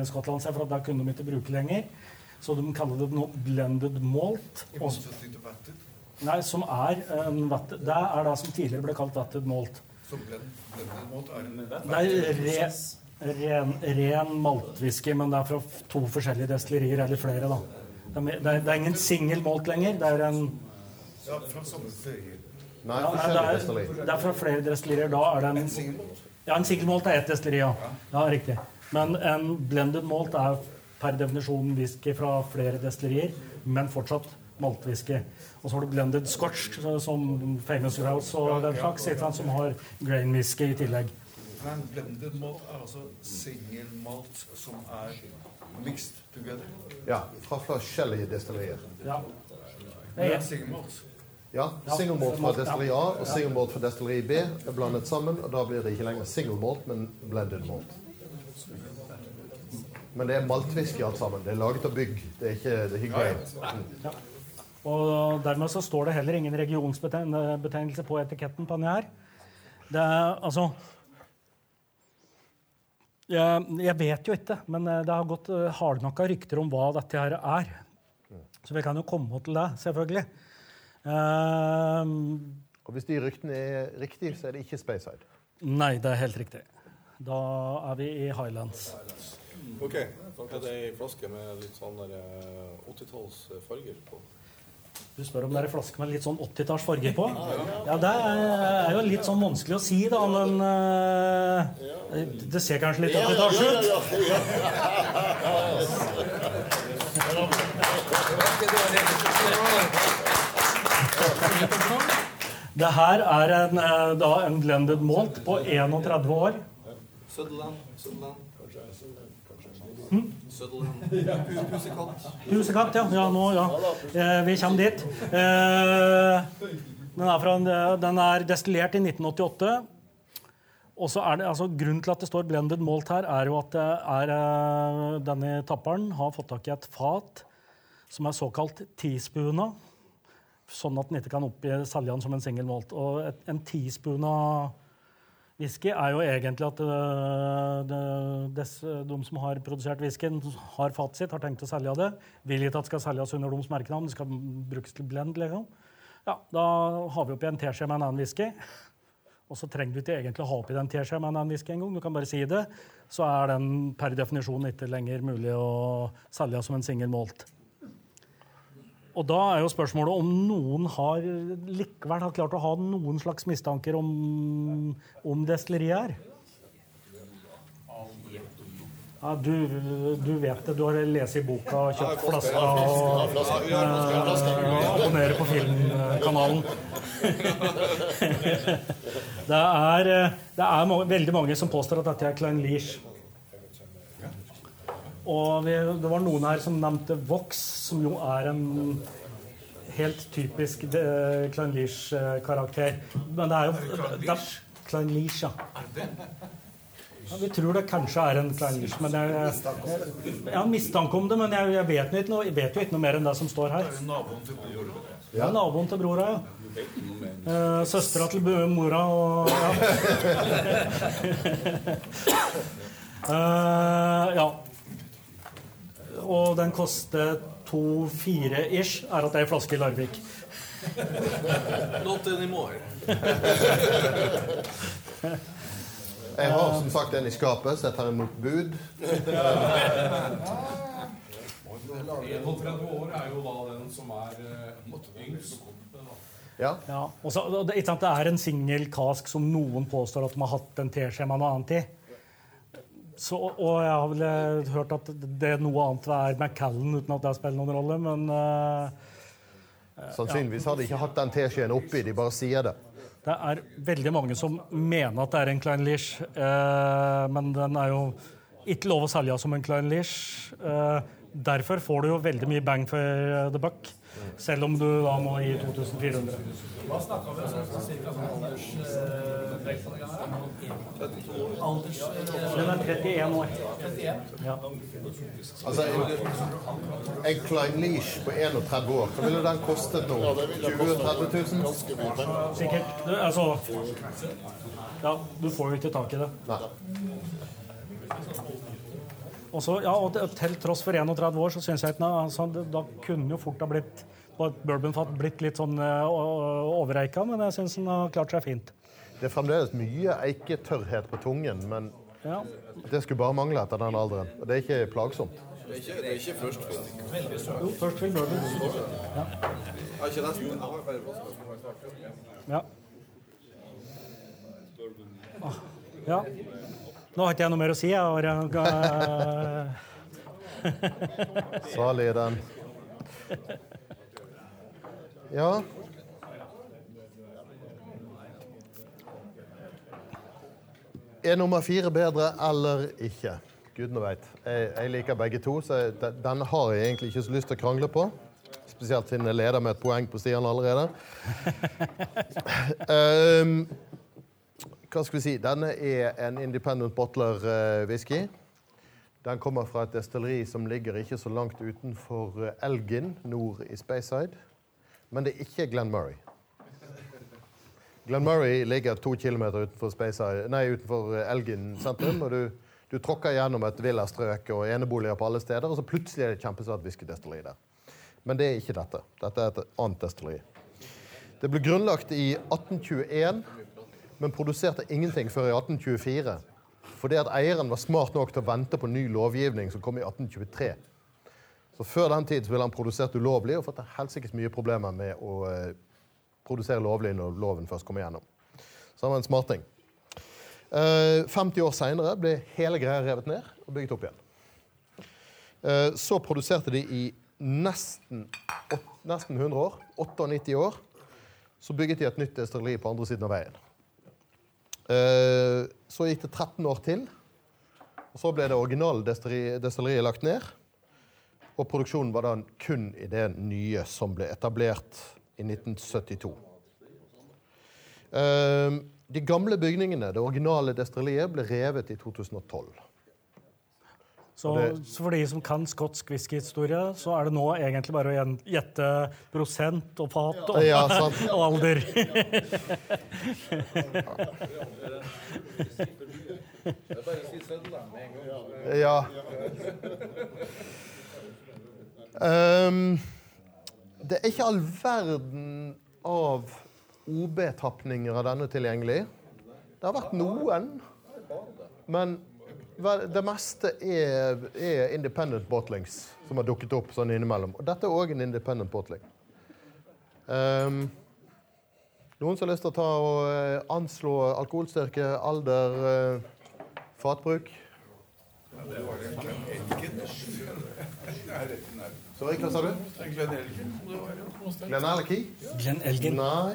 S1: Skottland seg for at da kunne de ikke bruke lenger. Så de kaller det nå blended malt.
S7: I
S1: Og,
S7: motsetning til vetted.
S1: nei, som er en vatt, Det er det som tidligere ble kalt vatted malt.
S7: Så blended malt er en
S1: Det er re, ren, ren maltwhisky, men det er fra to forskjellige destillerier, eller flere, da. Det er, det er, det er ingen singelmalt lenger. Det er en
S7: Ja, fra samme.
S2: Nei,
S1: Ja, det, er, det er fra flere destillerier. Da er det en,
S7: En singelmalt.
S1: ja, en singelmalt er ett destilleri, ja. ja. Riktig. Men en blended malt er per definisjon whisky fra flere destillerier, men fortsatt maltwhisky. Og så har du blended scotch, som Famous Grouse og den slags, som har grain whisky i tillegg.
S7: Men blended malt er altså singelmalt som er mixed together.
S2: Ja, fra forskjellige destillerier.
S1: Ja.
S7: Det er
S1: er,
S7: single malt.
S2: Ja, Single malt fra destilleri A og single malt fra destilleri B er blandet sammen, og da blir det ikke lenger single malt, men blended malt. Men det er maltwhisky alt sammen. Det er laget av bygg. Det er ikke, det er ikke. Mm.
S1: og dermed så står det heller ingen regionsbetegnelse på etiketten på denne her. Det er altså jeg, vet jo ikke, men eh, det har gått eh, hardnakka rykter om hva dette her er. Så vi kan jo komme til det, selvfølgelig. Eh,
S2: Og hvis de ryktene er riktige, så er det ikke Speyside.
S1: nei, det er helt riktig. Da er vi i Highlands.
S8: OK. Da Er det ei flaske med litt sånn eh, 80-talls farger på?
S1: Du spør om det er en flaske med litt sånn 80-talls farger på? Ja, det er, jo litt sånn vanskelig å si, da, men eh, Det ser kanskje litt 80-talls ut? Det her er en, eh, da en blended malt på 31 år.
S8: Sutherland? Sutherland?
S1: Hm?
S8: Sutherland. Husekant?
S1: Ja. ja, nå, ja. Eh, vi kommer dit. Eh, den, er fra, den er destillert i 1988. Og så er det, altså Grunnen til at det står 'blended malt' her, er jo at det er, eh, denne tapperen har fått tak i et fat som er såkalt teaspoona, sånn at den ikke kan oppgi selge som en singel malt. Og et, en teaspoona whisky er jo egentlig at øh, det, de som har produsert whiskyen, har fatet sitt, har tenkt å selge det. Vil ikke at det skal selges under deres merkenavn, det skal brukes til blend. liksom. Ja, Da har vi oppi en teskje med en annen whisky. Og så trenger du ikke egentlig å ha oppi den teskjea med en whisky engang. Du kan bare si det. Så er den per definisjon ikke lenger mulig å selge som en singel malt. Og da er jo spørsmålet om noen har likevel har klart å ha noen slags mistanker om, om destilleriet her. Ja, du, du vet det. Du har lest i boka, kjøpt flaska og eh, abonnerer på Filmkanalen. det er, eh, det er ma- veldig mange som påstår at dette er Klein Leach. Og vi, det var noen her som nevnte Vox, som jo er en helt typisk eh, Klein Leach-karakter. Men det er jo Klein Leach, ja. Ja. Vi tror det kanskje er en Leach, men jeg, jeg, jeg har mistanke om det. Men jeg, jeg, vet, noe, jeg vet jo ikke noe mer enn det som står her.
S7: Det er naboen til bror.
S1: Ja, naboen til brora, ja. Eh, Søstera til mora og ja. Eh, ja. og den koster 2-4 ish, er at det er en flaske i Larvik.
S8: Not anymore.
S2: Jeg har som sagt en i skapet, så jeg tar imot bud.
S9: 31 år er jo da den som er eh, yngst.
S2: Ja.
S1: Ja, Også, det, ikke sant, det er en singel kask som noen påstår at de har hatt en teskje med noe annet i. Så, og jeg har vel eh, hørt at det er noe annet er Macallan, uten at det spiller noen rolle, men uh,
S2: Sannsynligvis har de ikke hatt den teskjeen oppi, de bare sier det.
S1: Det er veldig mange som mener at det er en Klein Lish, eh, men den er jo ikke lov å selge som en Klein Lish. Eh, derfor får du jo veldig mye bang for the buck, selv om du da må gi 2400.
S3: Hva snakka vi om sånn cirka sånn aldersbrekk på den gangen? Alders...
S1: Den er 31 år.
S3: 31?
S1: Ja.
S2: Altså, en, en Klein Leash på 31 år, hva ville den kostet nå? 20 000-30 000?
S1: Sikkert. Du, altså Ja, du får jo ikke tak i det.
S2: Nei.
S1: Og så, ja, og til- tross for 31 år, så syns jeg ikke altså, Da kunne jo fort ha blitt på et bourbonfat blitt litt sånn uh, overeika, men jeg syns den har klart seg fint.
S2: Det er fremdeles mye eiketørrhet på tungen, men
S1: Ja.
S2: det skulle bare mangle etter den alderen. Og det er ikke plagsomt.
S8: Det er ikke, det er ikke først.
S1: Jo, først vil bourbon.
S8: Fått-
S1: Ja. Ah, ja. Nå har ikke jeg noe mer å si. Jeg har Sa
S2: lederen. er. Ja. Er nummer fire bedre eller ikke? Gudene veit. Jeg, jeg liker begge to, så jeg, den har jeg egentlig ikke så lyst til å krangle på. Spesielt siden jeg leder med et poeng på Stian allerede. Ehm, hva skal vi si? Denne er en independent bottler eh. Den kommer fra et destilleri som ligger ikke så langt utenfor eh, Elgin, nord i Speyside. Men det er ikke Glenn Murray. Glenn Murray ligger to kilometer utenfor, utenfor eh, Elgin sentrum. og du, du tråkker gjennom et villastrøk og eneboliger på alle steder, og så plutselig er det et kjempesvært whiskydestilleri der. Men det er ikke dette. Dette er et annet destilleri. Det ble grunnlagt i 1821, men produserte ingenting før i 1824. Fordi at eieren var smart nok til å vente på ny lovgivning som kom i 1823. Så før den tid ville han produsert ulovlig og fått helsikes mye problemer med å eh, produsere lovlig når loven først kom igjennom. Så han var en smarting. Eh, 50 år seinere ble hele greia revet ned og bygget opp igjen. Eh, så produserte de i nesten, nesten 100 år, 98 år, så bygget de et nytt destilleri på andre siden av veien. Eh, Så gikk det 13 år til, og så ble det originale destilleriet lagt ned. Og produksjonen var da kun i det nye som ble etablert i 1972. Eh, De gamle bygningene, det originale destilleriet, ble revet i 2012.
S1: Så,
S2: Det-
S1: så for de som kan skotsk whiskyhistorie, så er det nå egentlig bare å gjette prosent og fat og,
S2: Ja,
S1: og alder.
S8: Er.
S2: Ja. Um, det er ikke all verden av OB-tapninger av denne tilgjengelig. Det har vært noen, men vel, det meste er, er independent bottlings som har dukket opp sånn innimellom. Og dette er òg en independent bottling. Um, noen som har lyst til å ta og eh, anslå alkoholstyrke, alder, eh, fatbruk? Sorry, hva sa du?
S7: En Glenn Elgen. Det var jo noe sted.
S2: Glenn Elgi?
S1: Glenn Elgin.
S2: Nei.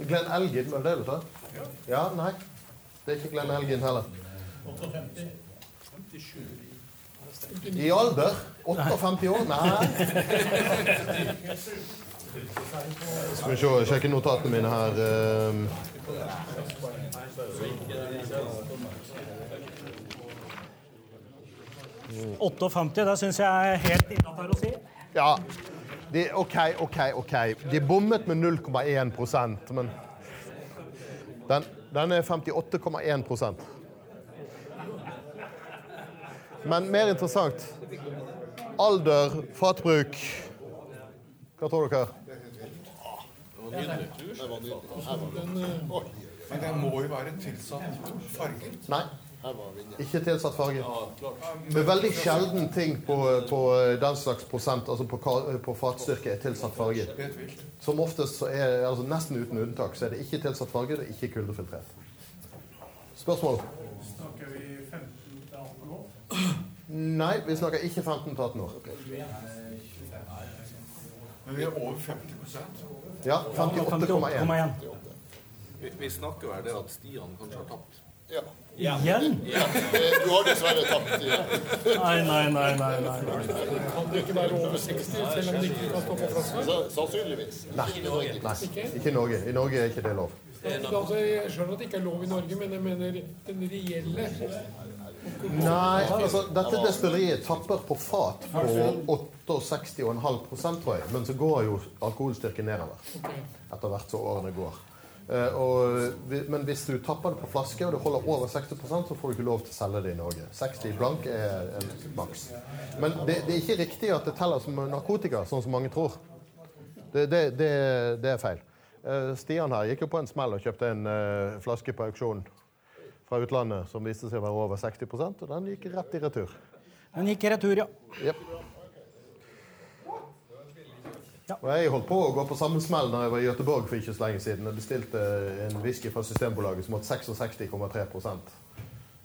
S2: Glenn Elgin, var det det du sa? Ja, nei. Det er ikke Glenn Elgin heller.
S3: 58.
S2: I alder? 58 år? Nei. Skal vi se, sjekke notatene mine her. ehm.
S1: Mm. 58, det syns jeg er helt innafor å si.
S2: Ja. De, OK, OK, OK. De bommet med 0,1% men den, den er 58,1 Men mer interessant Alder, fatbruk. Hva tror dere?
S7: Men det må jo være tilsatt farge?
S2: Nei. Ikke tilsatt farge. Det er veldig sjelden ting på, på den slags prosent, altså på, på fatstyrke, er tilsatt farge. Som oftest, så er, altså nesten uten unntak, så er det ikke tilsatt farge, det er ikke kuldefiltrert. Spørsmål?
S1: Snakker vi 15 til 18 år?
S2: Nei, vi snakker ikke 15 til 18 år.
S7: Men vi er over 50%
S2: Ja, 58,1.
S9: Vi, vi snakker vel det at Stian kanskje har tapt.
S10: Ja.
S1: Igjen?
S10: Du har dessverre tapt igjen.
S1: Nei, nei, nei. nei, nei.
S11: Kan det ikke være over 60, selv om det ikke kan stå på
S10: plass? Sannsynligvis.
S2: Nei. Nei, ikke i Norge. I Norge er ikke det lov.
S11: Altså, jeg skjønner at det ikke er lov i Norge, men jeg mener den reelle
S2: Nei, altså dette destilleriet tapper på fat på 68,5 tror jeg. Men så går jo alkoholstyrken nedover etter hvert som årene går. Eh, og, men hvis du tapper det på flaske og det holder over 60% så får du ikke lov til å selge det i Norge. 60 blank er en maks. Men det, det er ikke riktig at det teller som narkotika, sånn som mange tror. Det, det, det, det er feil. Eh, Stian her gikk jo på en smell og kjøpte en eh, flaske på auksjon fra utlandet som viste seg å være over 60% og den gikk rett i retur.
S1: Den gikk i retur, ja.
S2: Jep. Og jeg holdt på å gå på samme smell da jeg var i Gøteborg for ikke så lenge siden. Jeg bestilte en whisky fra Systembolaget som hadde 66,3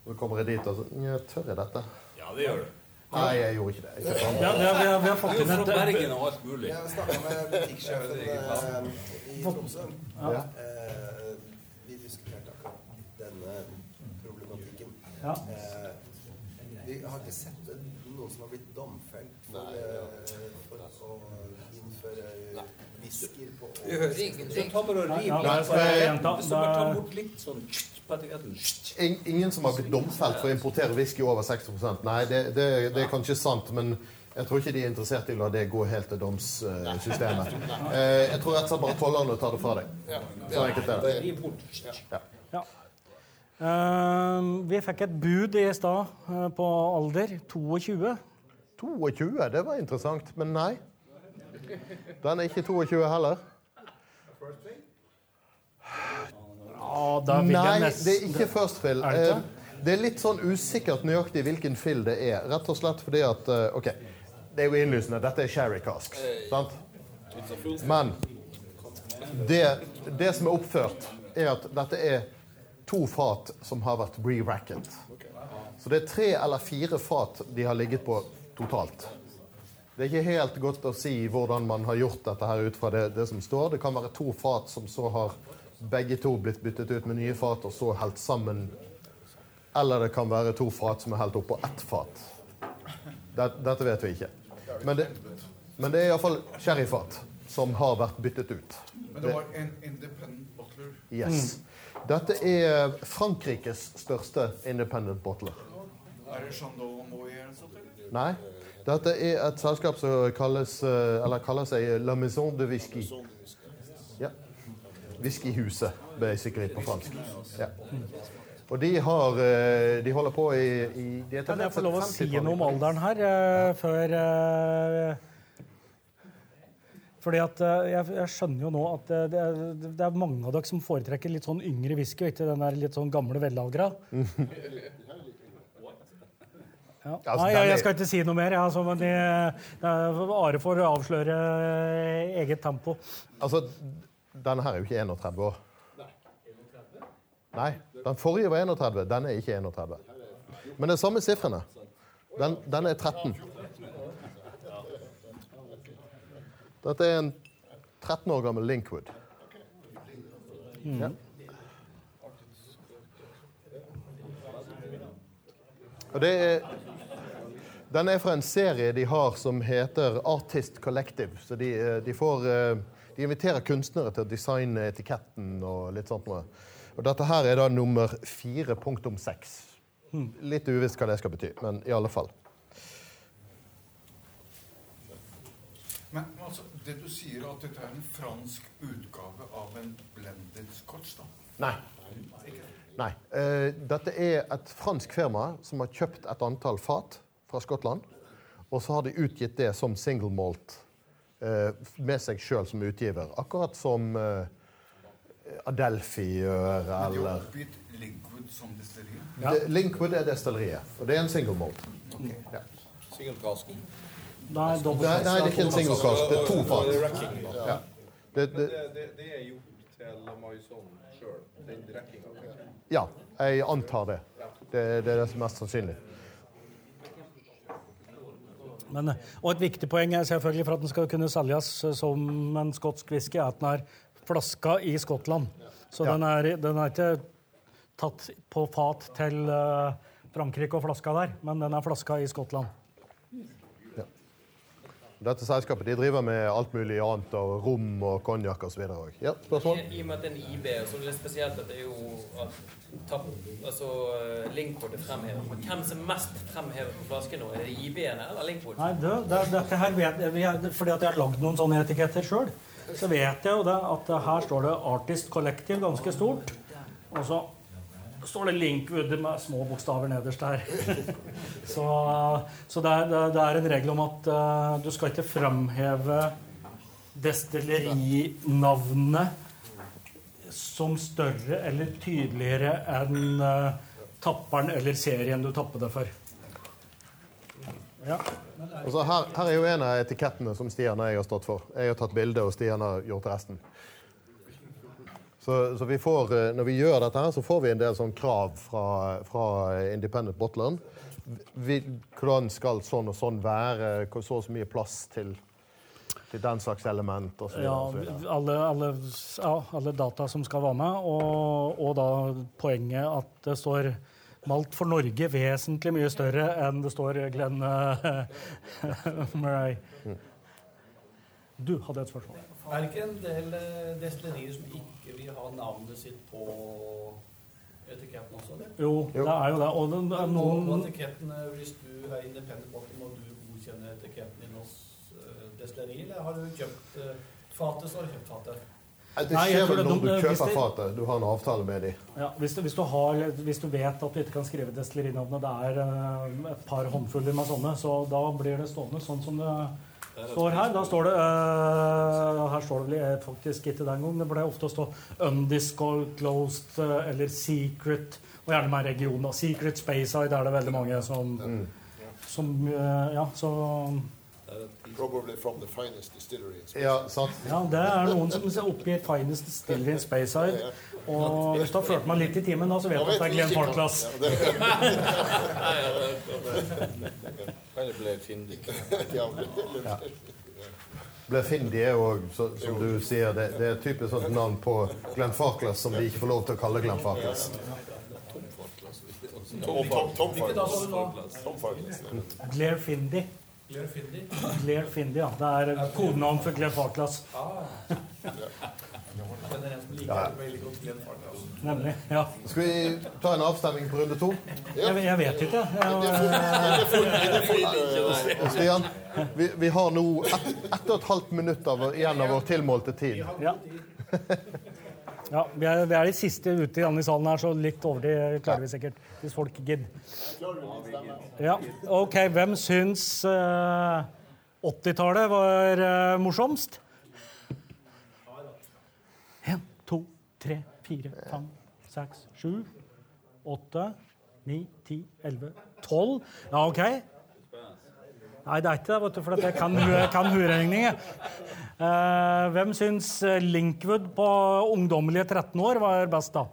S2: Så kommer jeg dit og så jeg Tør jeg dette?
S5: Ja, det gjør du.
S2: Nei, jeg gjorde ikke det. Jeg kjøpte
S1: Ja, vi, har, vi, har, fått inn et
S5: Bergen og alt mulig.
S12: Jeg snakka med butikksjefen eh, i Tromsø.
S2: Ja.
S12: Eh, vi diskuterte akkurat denne problematikken.
S1: Ja.
S12: Eh, vi har ikke sett noen som har blitt domfelt for, eh, for å innføre whisker på
S5: Vi hører ingenting. Så ta bare og riv bort litt sånn
S2: Ingen som har blitt domfelt for å importere whisky over 60 Nei, det, det, det er kanskje sant, men jeg tror ikke de er interessert i å la det gå helt til domssystemet. Eh, jeg tror rett og slett bare tollerne tar det fra deg. Så enkelt er det.
S1: Ja. Eh, vi fikk et bud i stad eh, på alder. 22.
S2: 22, det var interessant, men nei. Den er ikke 22 heller.
S1: Ja, da vil jeg
S2: Nei,
S1: nesten
S2: det er ikke first fill.
S1: Er det?
S2: Eh, Det er litt sånn usikkert nøyaktig hvilken fill det er. Rett og slett fordi at eh, OK, det er jo innlysende. Dette er sherry casks. Sant? Men det, det som er oppført, er at dette er to fat som har vært re-racket. Så det er tre eller fire fat de har ligget på totalt. Det er ikke helt godt å si hvordan man har gjort dette her ut fra det, det som står. Det kan være to fat som så har begge to blitt byttet ut med nye fat og så helt sammen. Eller det kan være to fat som er helt oppå ett fat. Det, dette vet vi ikke. Men det, men det er iallfall sherryfat som har vært byttet ut.
S7: Men det var en independent butler.
S2: Yes. Dette er Frankrikes største independent bottler.
S7: Er det Chandon Moët eller sånt?
S2: Nei. Dette er et selskap som kalles, eh, eller kaller seg La Maison de Whisky. Ja. Whiskyhuset, basically, på fransk. Ja. Og de har eh, De holder på i, i de
S1: Kan jeg få lov å si noe om alderen her eh, før Fordi at eh, jeg, jeg skjønner jo nå at det, det, er, det er mange av dere som foretrekker litt sånn yngre whisky, og ikke den der litt sånn gamle vellagra. Ja.
S2: Altså,
S1: Nei, jeg, jeg skal ikke si noe mer, Ja, altså, men det, det er are for å avsløre eh, eget tempo.
S2: Altså, denne her er jo ikke 31 år. Nei. Den forrige var 31. Den er ikke 31. Men det er samme sifrene. Den, den er 13. Dette er en 13 år gammel Linkwood. Ja. Og det er Den er fra en serie de har som heter Artist Collective. Så de, eh, de får eh, De inviterer kunstnere til å designe etiketten og litt sånt noe. Og dette her er da nummer 4.6. Litt uvisst hva det skal bety, men i alle fall.
S7: Men altså, det du sier at dette er en fransk utgave av en blended scotch, da?
S2: Nei. Nei. Eh, dette er et fransk firma som har kjøpt et antall fat fra Skottland. Og så har de utgitt det som single malt eh, med seg sjøl som utgiver. Akkurat som eh, Adelphi gjør,
S7: Men de har
S2: eller
S7: Linkwood som destilleri.
S2: Ja. Linkwood er destilleriet, og det er en single malt. Ja.
S1: Nei,
S2: nei, det er ikke en single cask. Det er to fat. Ja. Det, det,
S9: det, det, det er gjort til Maison sjøl, den rekkinga.
S2: ja, jeg antar det. Det, det er det som er mest sannsynlig.
S1: Men, og et viktig poeng er selvfølgelig for at den skal kunne selges som en skotsk whisky, er at den er flaska i Skottland. Så
S2: Ja.
S1: den, er, den er ikke tatt på fat til eh, Frankrike og flaska der, men den er flaska i Skottland.
S2: Dette selskapet de driver med alt mulig annet, og rom og konjakk osv. Ja, spørsmål?
S4: I, og med at det er en IB, så er det litt spesielt at det er jo at tapp, altså, eh, Linkwood er fremhevet. Men hvem som er mest fremhevet på flasken nå? Er det IB-ene eller Linkwood?
S1: Nei, det, det, dette her vet jeg, Fordi at jeg har lagd noen sånne etiketter sjøl, så vet jeg jo det at her står det Artist Collective ganske stort. Og så står det Linkwood med små bokstaver nederst der. Så, så det, er, det er- en regel om at uh, du skal ikke fremheve destillerinavnet som større eller tydeligere enn uh, tapperen eller serien du tapper det for. Ja.
S2: Altså, her, her er jo en av etikettene som Stian og jeg har stått for. Jeg har tatt bilde, og Stian har gjort resten. Så, så vi får, eh, når vi gjør dette, her, så får vi en del sånn krav fra, fra Independent Bottleren. Hvordan skal sånn og sånn være? Så og så mye plass til, til den slags element osv.
S1: Ja, alle, alle, ja, alle data som skal være med, og, og da poenget at det står Malt for Norge vesentlig mye større enn det står Glenn uh, Murray. Du hadde et spørsmål.
S3: Er det ikke en del eh, destillerier som ikke vil ha navnet sitt på etiketten også? eller?
S1: Jo, det er jo det. Og det er
S3: Må- må
S1: noen
S3: etiketten, eh, Hvis du er independent bottle, må du godkjenne etiketten din hos eh, destilleri, eller har du kjøpt fatet, så har du kjøpt fatet?
S2: Det skjer
S1: tror
S2: vel når du
S1: de-
S2: kjøper
S1: det-
S2: fatet. Du har en avtale med dem.
S1: ja, hvis, du, hvis, du har, hvis du vet at du ikke kan skrive destillerinavnet, det er eh, et par håndfuller med sånne, så da blir det stående sånn som det står her. Da står det uh, Her står det vel eh, faktisk ikke den gang. Det ble ofte å stå 'undisclosed' eh, eller 'secret', og gjerne med regionen. 'Secret Speyside' er det veldig mange som, som uh, Ja, så
S10: Probably from the finest distillery in Spain.
S2: Ja, sant.
S1: Ja, det er noen som oppgir 'finest distillery in Speyside'. Og hvis du har ført meg litt i timen, da, så vet du at det er Glenn
S9: Farklass.
S10: Ja.
S2: Blefindi er jo, som du sier, det, det er et typisk sånt navn på Glenn Farklas som de ikke får lov til å kalle Glenn Farklas.
S10: Tom? Farklas. Tom Farklas.
S1: Blair Findy.
S3: Claire Findy?
S1: Ja. Det er kodenavn for Claire Farklas.
S3: Ah.
S2: Ja.
S1: Nemlig. Ja.
S2: Skal vi ta en avstemning på runde to?
S1: Jeg, jeg vet ikke. Jeg,
S2: Stian, vi, vi har nå ett ett og et halvt minutt av, igjen av vår tilmålte tid.
S1: ja. Ja vi, er, vi er de siste ute i salen her, så litt over det klarer vi sikkert. Hvis folk gidder. Ja, OK. Hvem syns uh, 80-tallet var uh, morsomst? Én, to, tre, fire, fem, seks, sju, åtte, ni, ti, elleve, tolv. Ja, OK. Nei, det er ikke det, vet du, for jeg kan, kan huregning. Eh, hvem syns eh, Linkwood på ungdommelige 13 år var best, da?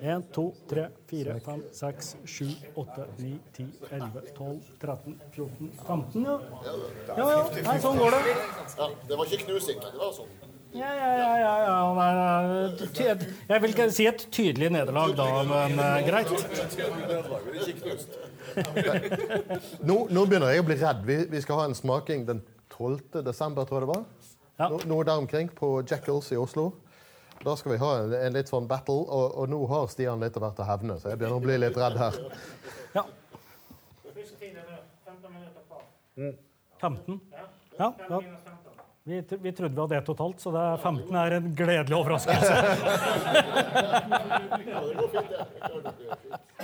S1: 1, 2, 3, 4, 5, 6, 7, 8, 9, 10, 11, 12, 13, 14, 15, ja. Ja, ja. Nei, sånn går det.
S10: Ja, det var ikke knusing, det var sånn.
S1: Ja, ja, ja. ja, ja. Nei, nei, Jeg vil ikke si et tydelig nederlag da, men eh, greit.
S2: Nå, nå begynner jeg å bli redd. Vi, vi skal ha en smaking den 12. desember, tror jeg det var.
S1: Ja.
S2: No, noe der omkring, på Jackals i Oslo. Da skal vi ha en, en litt sånn battle, og, og nå har Stian litt av hvert å hevne, så jeg begynner å bli litt redd her.
S1: Ja. 15? Ja, ja. Vi, vi trodde vi hadde ett totalt, så det er 15 er en gledelig overraskelse.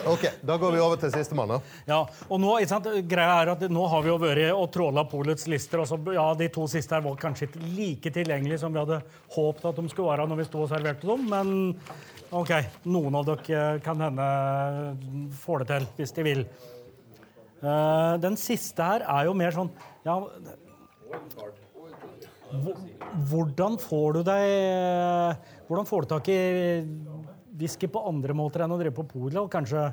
S2: OK, da går vi over til sistemann.
S1: Ja, og nå, greia er at nå har vi jo vært og tråla polets lister. og så, ja, De to siste her var kanskje ikke like tilgjengelige som vi hadde håpet at de skulle være når vi sto og serverte dem, men OK, noen av dere kan hende får det til hvis de vil. Uh, den siste her er jo mer sånn ja, Hvordan får du deg Hvordan får du tak i whisky på andre måter enn å drive på polet? Og kanskje,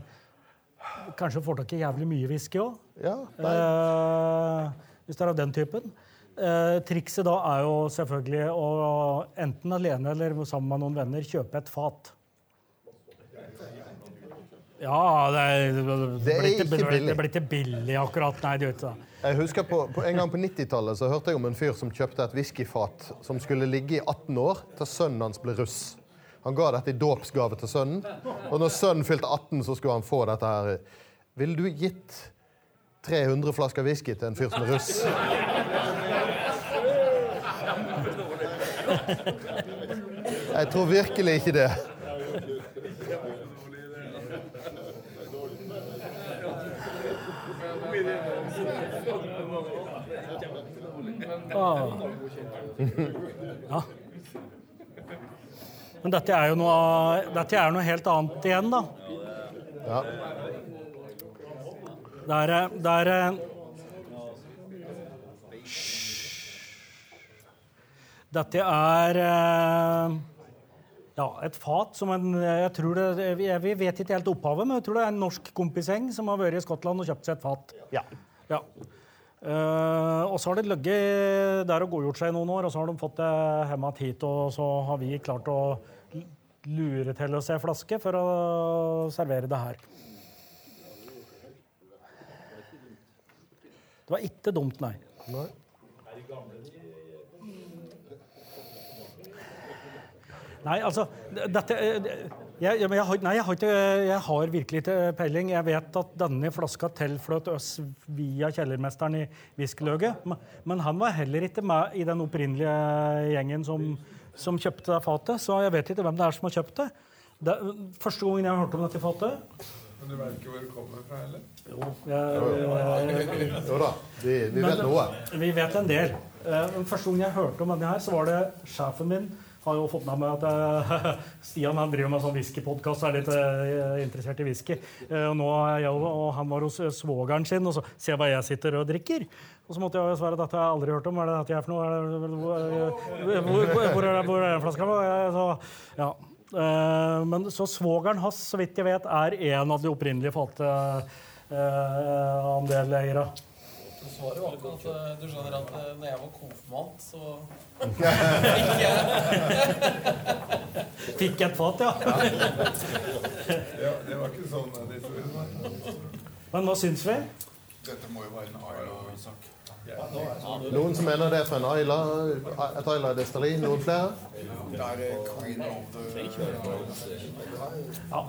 S1: kanskje får tak i jævlig mye whisky òg?
S2: Ja,
S1: Eh, hvis det er av den typen. Eh, trikset da er jo selvfølgelig å enten alene eller sammen med noen venner kjøpe et fat. Ja, det, er, det,
S2: Det er
S1: ikke,
S2: billig.
S1: det blir ikke billig akkurat. Nei, det gjør.
S2: Jeg husker på, på En gang på 90-tallet så hørte jeg om en fyr som kjøpte et whiskyfat som skulle ligge i 18 år til sønnen hans ble russ. Han ga dette i dåpsgave til sønnen, og når sønnen fylte 18, så skulle han få dette her. Ville du gitt 300 flasker whisky til en fyr som er russ? Jeg tror virkelig ikke det.
S1: Ah. Men dette er jo noe, dette er noe helt annet igjen, da.
S2: Ja.
S1: Det er, det er eh, Dette er eh, ja, et fat som en jeg tror det, Vi vet ikke helt opphavet, men jeg tror det er en norsk kompiseng som har vært i Skottland og kjøpt seg et fat.
S2: Ja.
S1: Ja. Uh, og så har det ligget der og godgjort seg i noen år, og så har de fått det hjem hit, og så har vi klart å lure til å se flaske for å servere det her. Det var ikke dumt, nei.
S2: Nei.
S1: Nei, altså dette, eh, jeg, jeg, nei, jeg, har ikke, jeg har virkelig ikke peiling. Jeg vet at denne flaska tilfløt oss via kjellermesteren i Viskeløget. Men, men han var heller ikke med i den opprinnelige gjengen som, som kjøpte det fatet. Så jeg vet ikke hvem det er som har kjøpt det. det første gangen jeg hørte om dette fatet
S8: Men du vet ikke hvor det kommer fra, heller?
S1: Jo, jeg,
S2: Jo da, vi, vi vet noe.
S1: Vi vet en del. Eh, den første gang jeg hørte om denne her, så var det sjefen min har jo fått med meg at eh, Stian han driver med sånn whiskypodkast og er litt eh, interessert i whisky. Eh, og nå er jeg, og han var hos svogeren sin, og så ser jeg hva jeg sitter og drikker. Og så måtte jeg svare at dette har jeg aldri hørt om. Er det dette er for noe? Det, hvor, hvor, er, hvor er den flaska? Ja. Men så svogeren hans, så vidt jeg vet, er en av de opprinnelige fateandeleierne.
S6: Så svaret var ikke at eh, du skjønner at eh, når jeg var konfirmant, så
S1: Fikk et fat, ja.
S8: Ja, det var ikke sånn eh, det var.
S1: Men hva syns vi?
S7: Dette må jo være en Ayla-sak.
S2: Noen som mener det er fra en Ayla, et Ayla-destilleri? Noen flere?
S7: Er eh,
S1: Ja,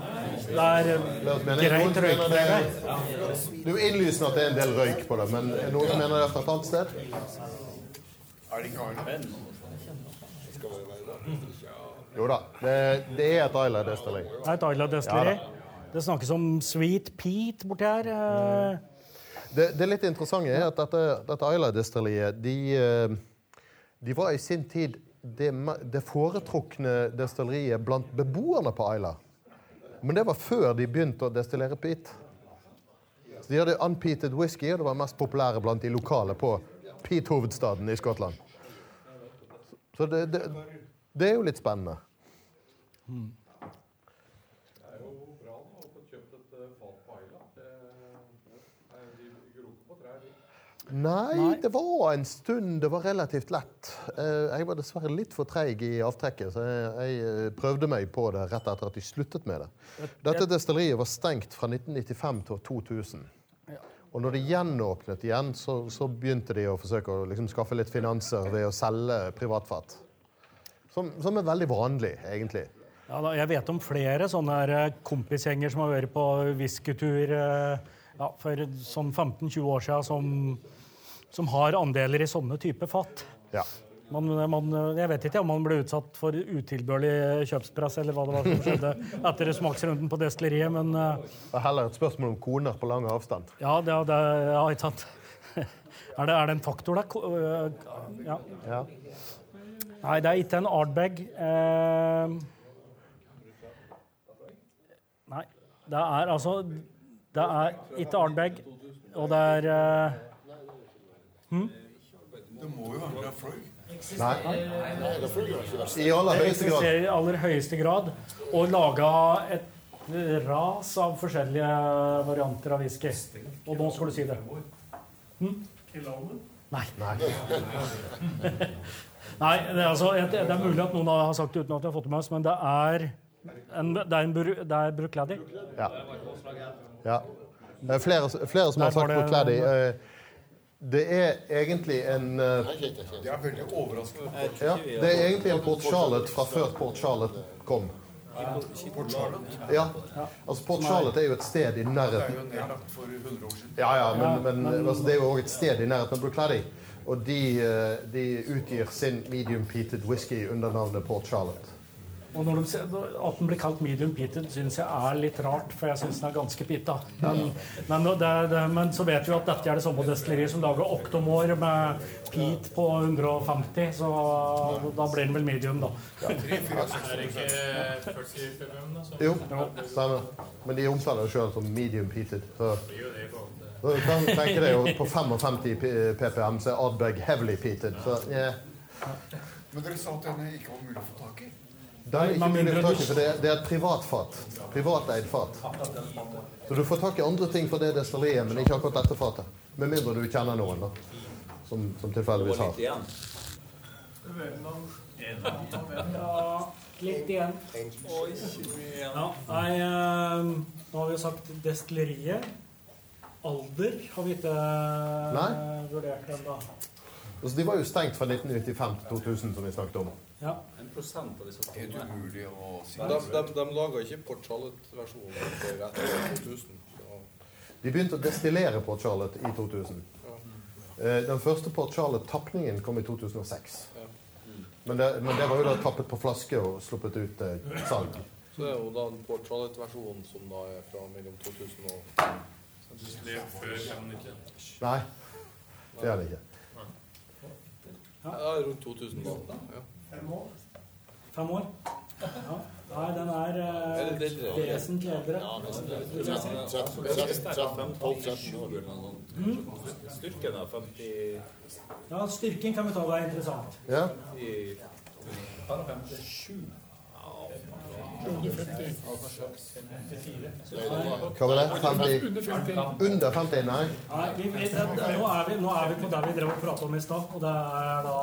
S1: det er eh, greit
S2: røyk mener det er- jo innlysende at det er en del røyk på det, men er noen som mener det er fra et annet sted?
S7: Er det ikke Ayla?
S2: Jo da, det, det er et Ayla-destilleri.
S1: Det er et Ayla destilleri.
S2: Ja
S1: det snakkes om Sweet Pete borti her.
S2: Det, det litt interessante er at dette, dette Ayla-destilleriet de, eh, de var i sin tid det, det foretrukne destilleriet blant beboerne på Ayla. Men det var før de begynte å destillere peat. Så de hadde unpeated whisky, og det var mest populære blant de lokale på peat-hovedstaden i Skottland. Så det, det, det er jo litt spennende.
S9: Det er jo bra da, å få kjøpt et eh, fat på Ayla. Det er de gror ikke på trær. de.
S2: Nei, det var en stund det var relativt lett. Eh, Jeg var dessverre litt for treig i avtrekket, så jeg, jeg eh, prøvde meg på det rett etter at de sluttet med det. Dette destilleriet var stengt fra 1995 til 2000. Og når de gjenåpnet igjen, så, så begynte de å forsøke å liksom skaffe litt finanser ved å selge privatfat. Som, som er veldig vanlig, egentlig.
S1: Ja, da, jeg vet om flere sånne her, eh, kompisgjenger som har vært på whiskytur ja, for sånn 15-20 år siden, som, som har andeler i sånne type fat.
S2: Ja.
S1: Man, man, jeg vet ikke om man ble utsatt for utilbørlig kjøpspress eller hva det var som skjedde etter smaksrunden på destilleriet, men eh,
S2: Det er heller et spørsmål om koner på lang avstand.
S1: ja, det, det, ja, ikke sant. Er det, er det en faktor der? Øh, Ja.
S2: Ja.
S1: Nei, det er ikke en artbag. Eh, nei, det er altså Det er ikke artbag, og det er eh, hm?
S7: Det må jo være Lafroig.
S2: Nei.
S10: Nei, det følger.
S2: I aller høyeste grad.
S1: i aller høyeste grad. Og laga et ras av forskjellige varianter av whisky. Og nå skal du si det. Hm? Nei.
S2: Nei.
S1: Nei, det er, altså, det er mulig at noen har sagt det uten at jeg har fått det med oss, men det er en, det er en bru, det er Bruichladdich.
S2: Ja. ja. Det er flere, flere som har sagt
S1: var det-.
S2: Eh, er egentlig en uh,
S7: Det er veldig overraskende.
S2: ja, Det er egentlig en Port Charlotte fra før Port Charlotte kom.
S7: Port Charlotte.
S2: Ja. Altså, Port Charlotte er jo et sted i
S7: Det er
S2: nærheten
S7: jo nedlagt for 100 år siden.
S2: Ja, ja, men, men, altså, det er jo også et sted i nærheten av Bruichladdich. Og de, eh, de utgir sin medium peated whisky under navnet Port Charlotte.
S1: Og når de, at den blir kalt medium peated, syns jeg er litt rart, for jeg syns den er ganske pita. Men, men, det, det, men så vet vi at dette er det samme destilleriet som lager oktomår med peat på 150, så da blir den vel medium, da.
S9: Er det ikke 40 da?
S2: Jo, stemmer. Men de omtaler det sjøl som medium peated. Så tenker du kan tenke deg jo på 55 ppm så er Ardbeg heavily peated. Så yeah.
S7: Men dere sa at denne ikke var mulig å få tak i.
S2: Er ikke mulig å få tak i, for det, det er et privatfat. Privateid fat. Så du får tak i andre ting fra det destilleriet, men ikke akkurat dette fatet. Med mindre du kjenner noen, da. Som, som tilfeldigvis har.
S1: litt igjen. Ja, nei, eh, nå har vi jo sagt destilleriet. Alder har vi ikke eh,
S2: Nei.
S1: vurdert ennå.
S2: Altså, de var jo stengt fra 1995 til 2000, som vi snakket om.
S1: Ja.
S5: En prosent av disse
S7: Helt umulig å si.
S8: De, de, de laga ikke Port Charlotte-versjonen før etter 2000. Ja.
S2: De begynte å destillere Port Charlotte i 2000. Ja. Den første Port Charlotte-tapningen kom i 2006. Men det, men det var jo da tappet på flaske og sluppet ut eh, salg.
S8: Så det er jo da en Port Charlotte-versjon som da er fra mellom 2000 og
S9: før
S2: Nei, det er det ikke.
S8: Ja, rundt 2000 da. Ja.
S1: Fem år? Ja. Nei, den er eh,
S8: Er eldre?
S1: vesentlig eldre.
S10: Ja, nesten det.
S1: vil jeg si.
S10: 13, 13, 12-13 år.
S5: Styrken er 50
S1: Ja, styrken kan vi ta, det er interessant.
S2: Ja. Hva var det? 50?
S11: Under 50.
S2: Nei.
S1: Nei, vi, vi, det, nå, er vi, nå er vi på der vi drev og prata om i stad, og det er da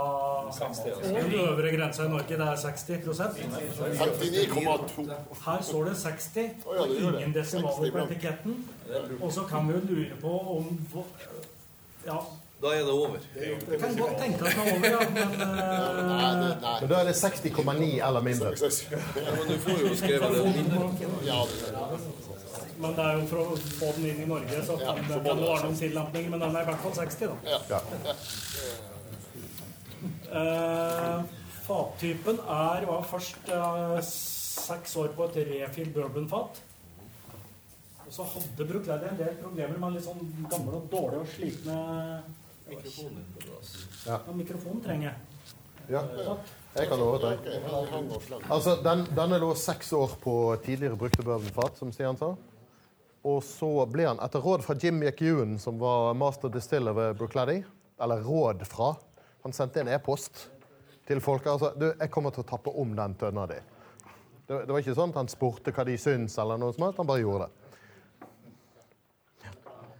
S1: Den øvre grensa i Norge, det er 60
S10: 59,2.
S1: Her står det 60,
S10: Å, ja,
S1: og
S10: det gjør det.
S1: ingen desimaler på etiketten. Og så kan vi jo lure på om Ja,
S8: Da er det over.
S1: det kan godt tenke at det er over, ja, men
S10: Nei, det- nei.
S2: Men da er det 60,9 eller mindre.
S8: Ja, men du får jo skrevet det mindre.
S1: Men det er jo for å få den inn i Norge, så kan ja, det være noen tillampinger. Men den er i hvert fall 60, da.
S2: Ja.
S1: Eh, fattypen er var først eh, seks år på et refill bourbonfat. Og så hadde Bruichladdich en del problemer med litt sånn gamle og dårlige og slitne
S8: Mikrofonen.
S2: Ja.
S1: Ja, mikrofonen trenger jeg.
S2: ja. Jeg kan overta. Altså, den, denne lå seks år på tidligere brukte bourbonfat, som Stian sa. Og så ble han, etter råd fra Jim McEwan, som var master distiller ved Brookladdy, eller råd fra Han sendte en e-post til folk. altså, du, 'Jeg kommer til å tappe om den tønna di'. Det, det var ikke sånn at han spurte hva de syns, eller noe som helst. Han bare gjorde det.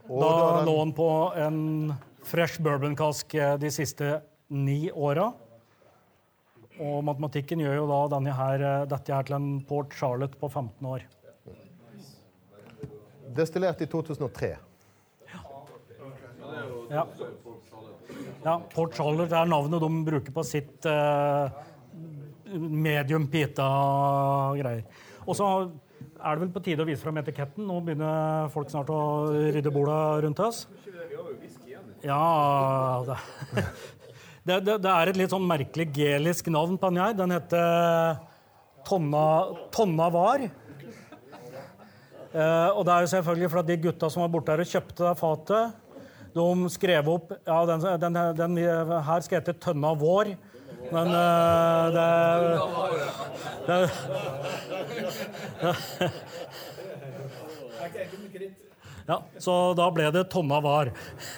S2: Og
S1: Da
S2: den-
S1: lå han på en fresh bourbonkask eh, de siste ni åra. Og matematikken gjør jo da her, eh, dette her til en Port Charlotte på 15 år.
S2: Destillert i 2003.
S1: Ja. ja, Port Charlotte er navnet de bruker på sitt eh, medium pita-greier. Og så er det vel på tide å vise fram etiketten. Nå begynner folk snart å rydde borda rundt oss. Ja det. Det, det, er et litt sånn merkelig gelisk navn på den her. Den heter Tonna, Tonna Var. Eh, og det er jo selvfølgelig fordi de gutta som var borte her og kjøpte fatet, de skrev opp Ja, den, den, den her skal hete Tønna Vår. Men uh, det, det, Ja, så da ble det Tonna Var.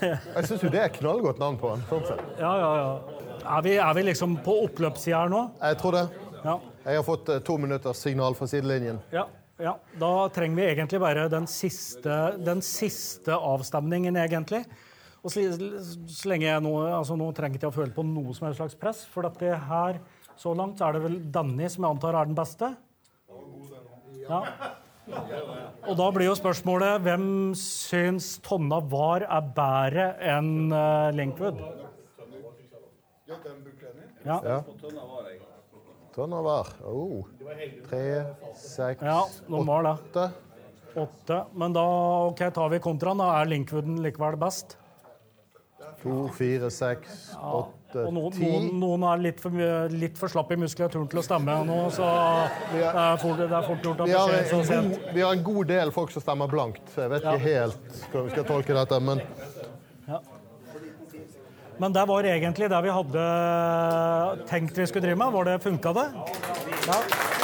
S2: Jeg syns jo det er knallgodt navn på den. sånn.
S1: Ja, ja, ja. Er vi, er vi liksom på oppløpssida her nå?
S2: Jeg tror det.
S1: Ja.
S2: Jeg har fått eh, to minutters signal fra sidelinjen.
S1: Ja, ja. Da trenger vi egentlig bare den siste, den siste avstemningen, egentlig. Og så, så lenge jeg nå, altså nå trenger jeg ikke å føle på noe som helst slags press, for dette her, så langt så er det vel Danny som jeg antar er den beste. Ja. Og da blir jo spørsmålet hvem syns Tonna Var er bedre enn uh, Linkwood? Ja.
S2: Vært. Oh. Tre, seks,
S1: Ja,
S2: åtte.
S1: Åtte. Men da ok, tar vi kontraen. Da er Linkwooden likevel best.
S2: To, fire, seks, åtte, ti.
S1: noen, noen er litt for, litt for slapp i muskulaturen til å stemme nå, så det er fort, det er fort gjort at det skjer så sent.
S2: vi har en god del folk som stemmer blankt. Jeg vet ikke helt hvordan vi skal tolke dette, men
S1: Men det var egentlig det vi hadde tenkt vi skulle drive med. Var det Funka det? Ja.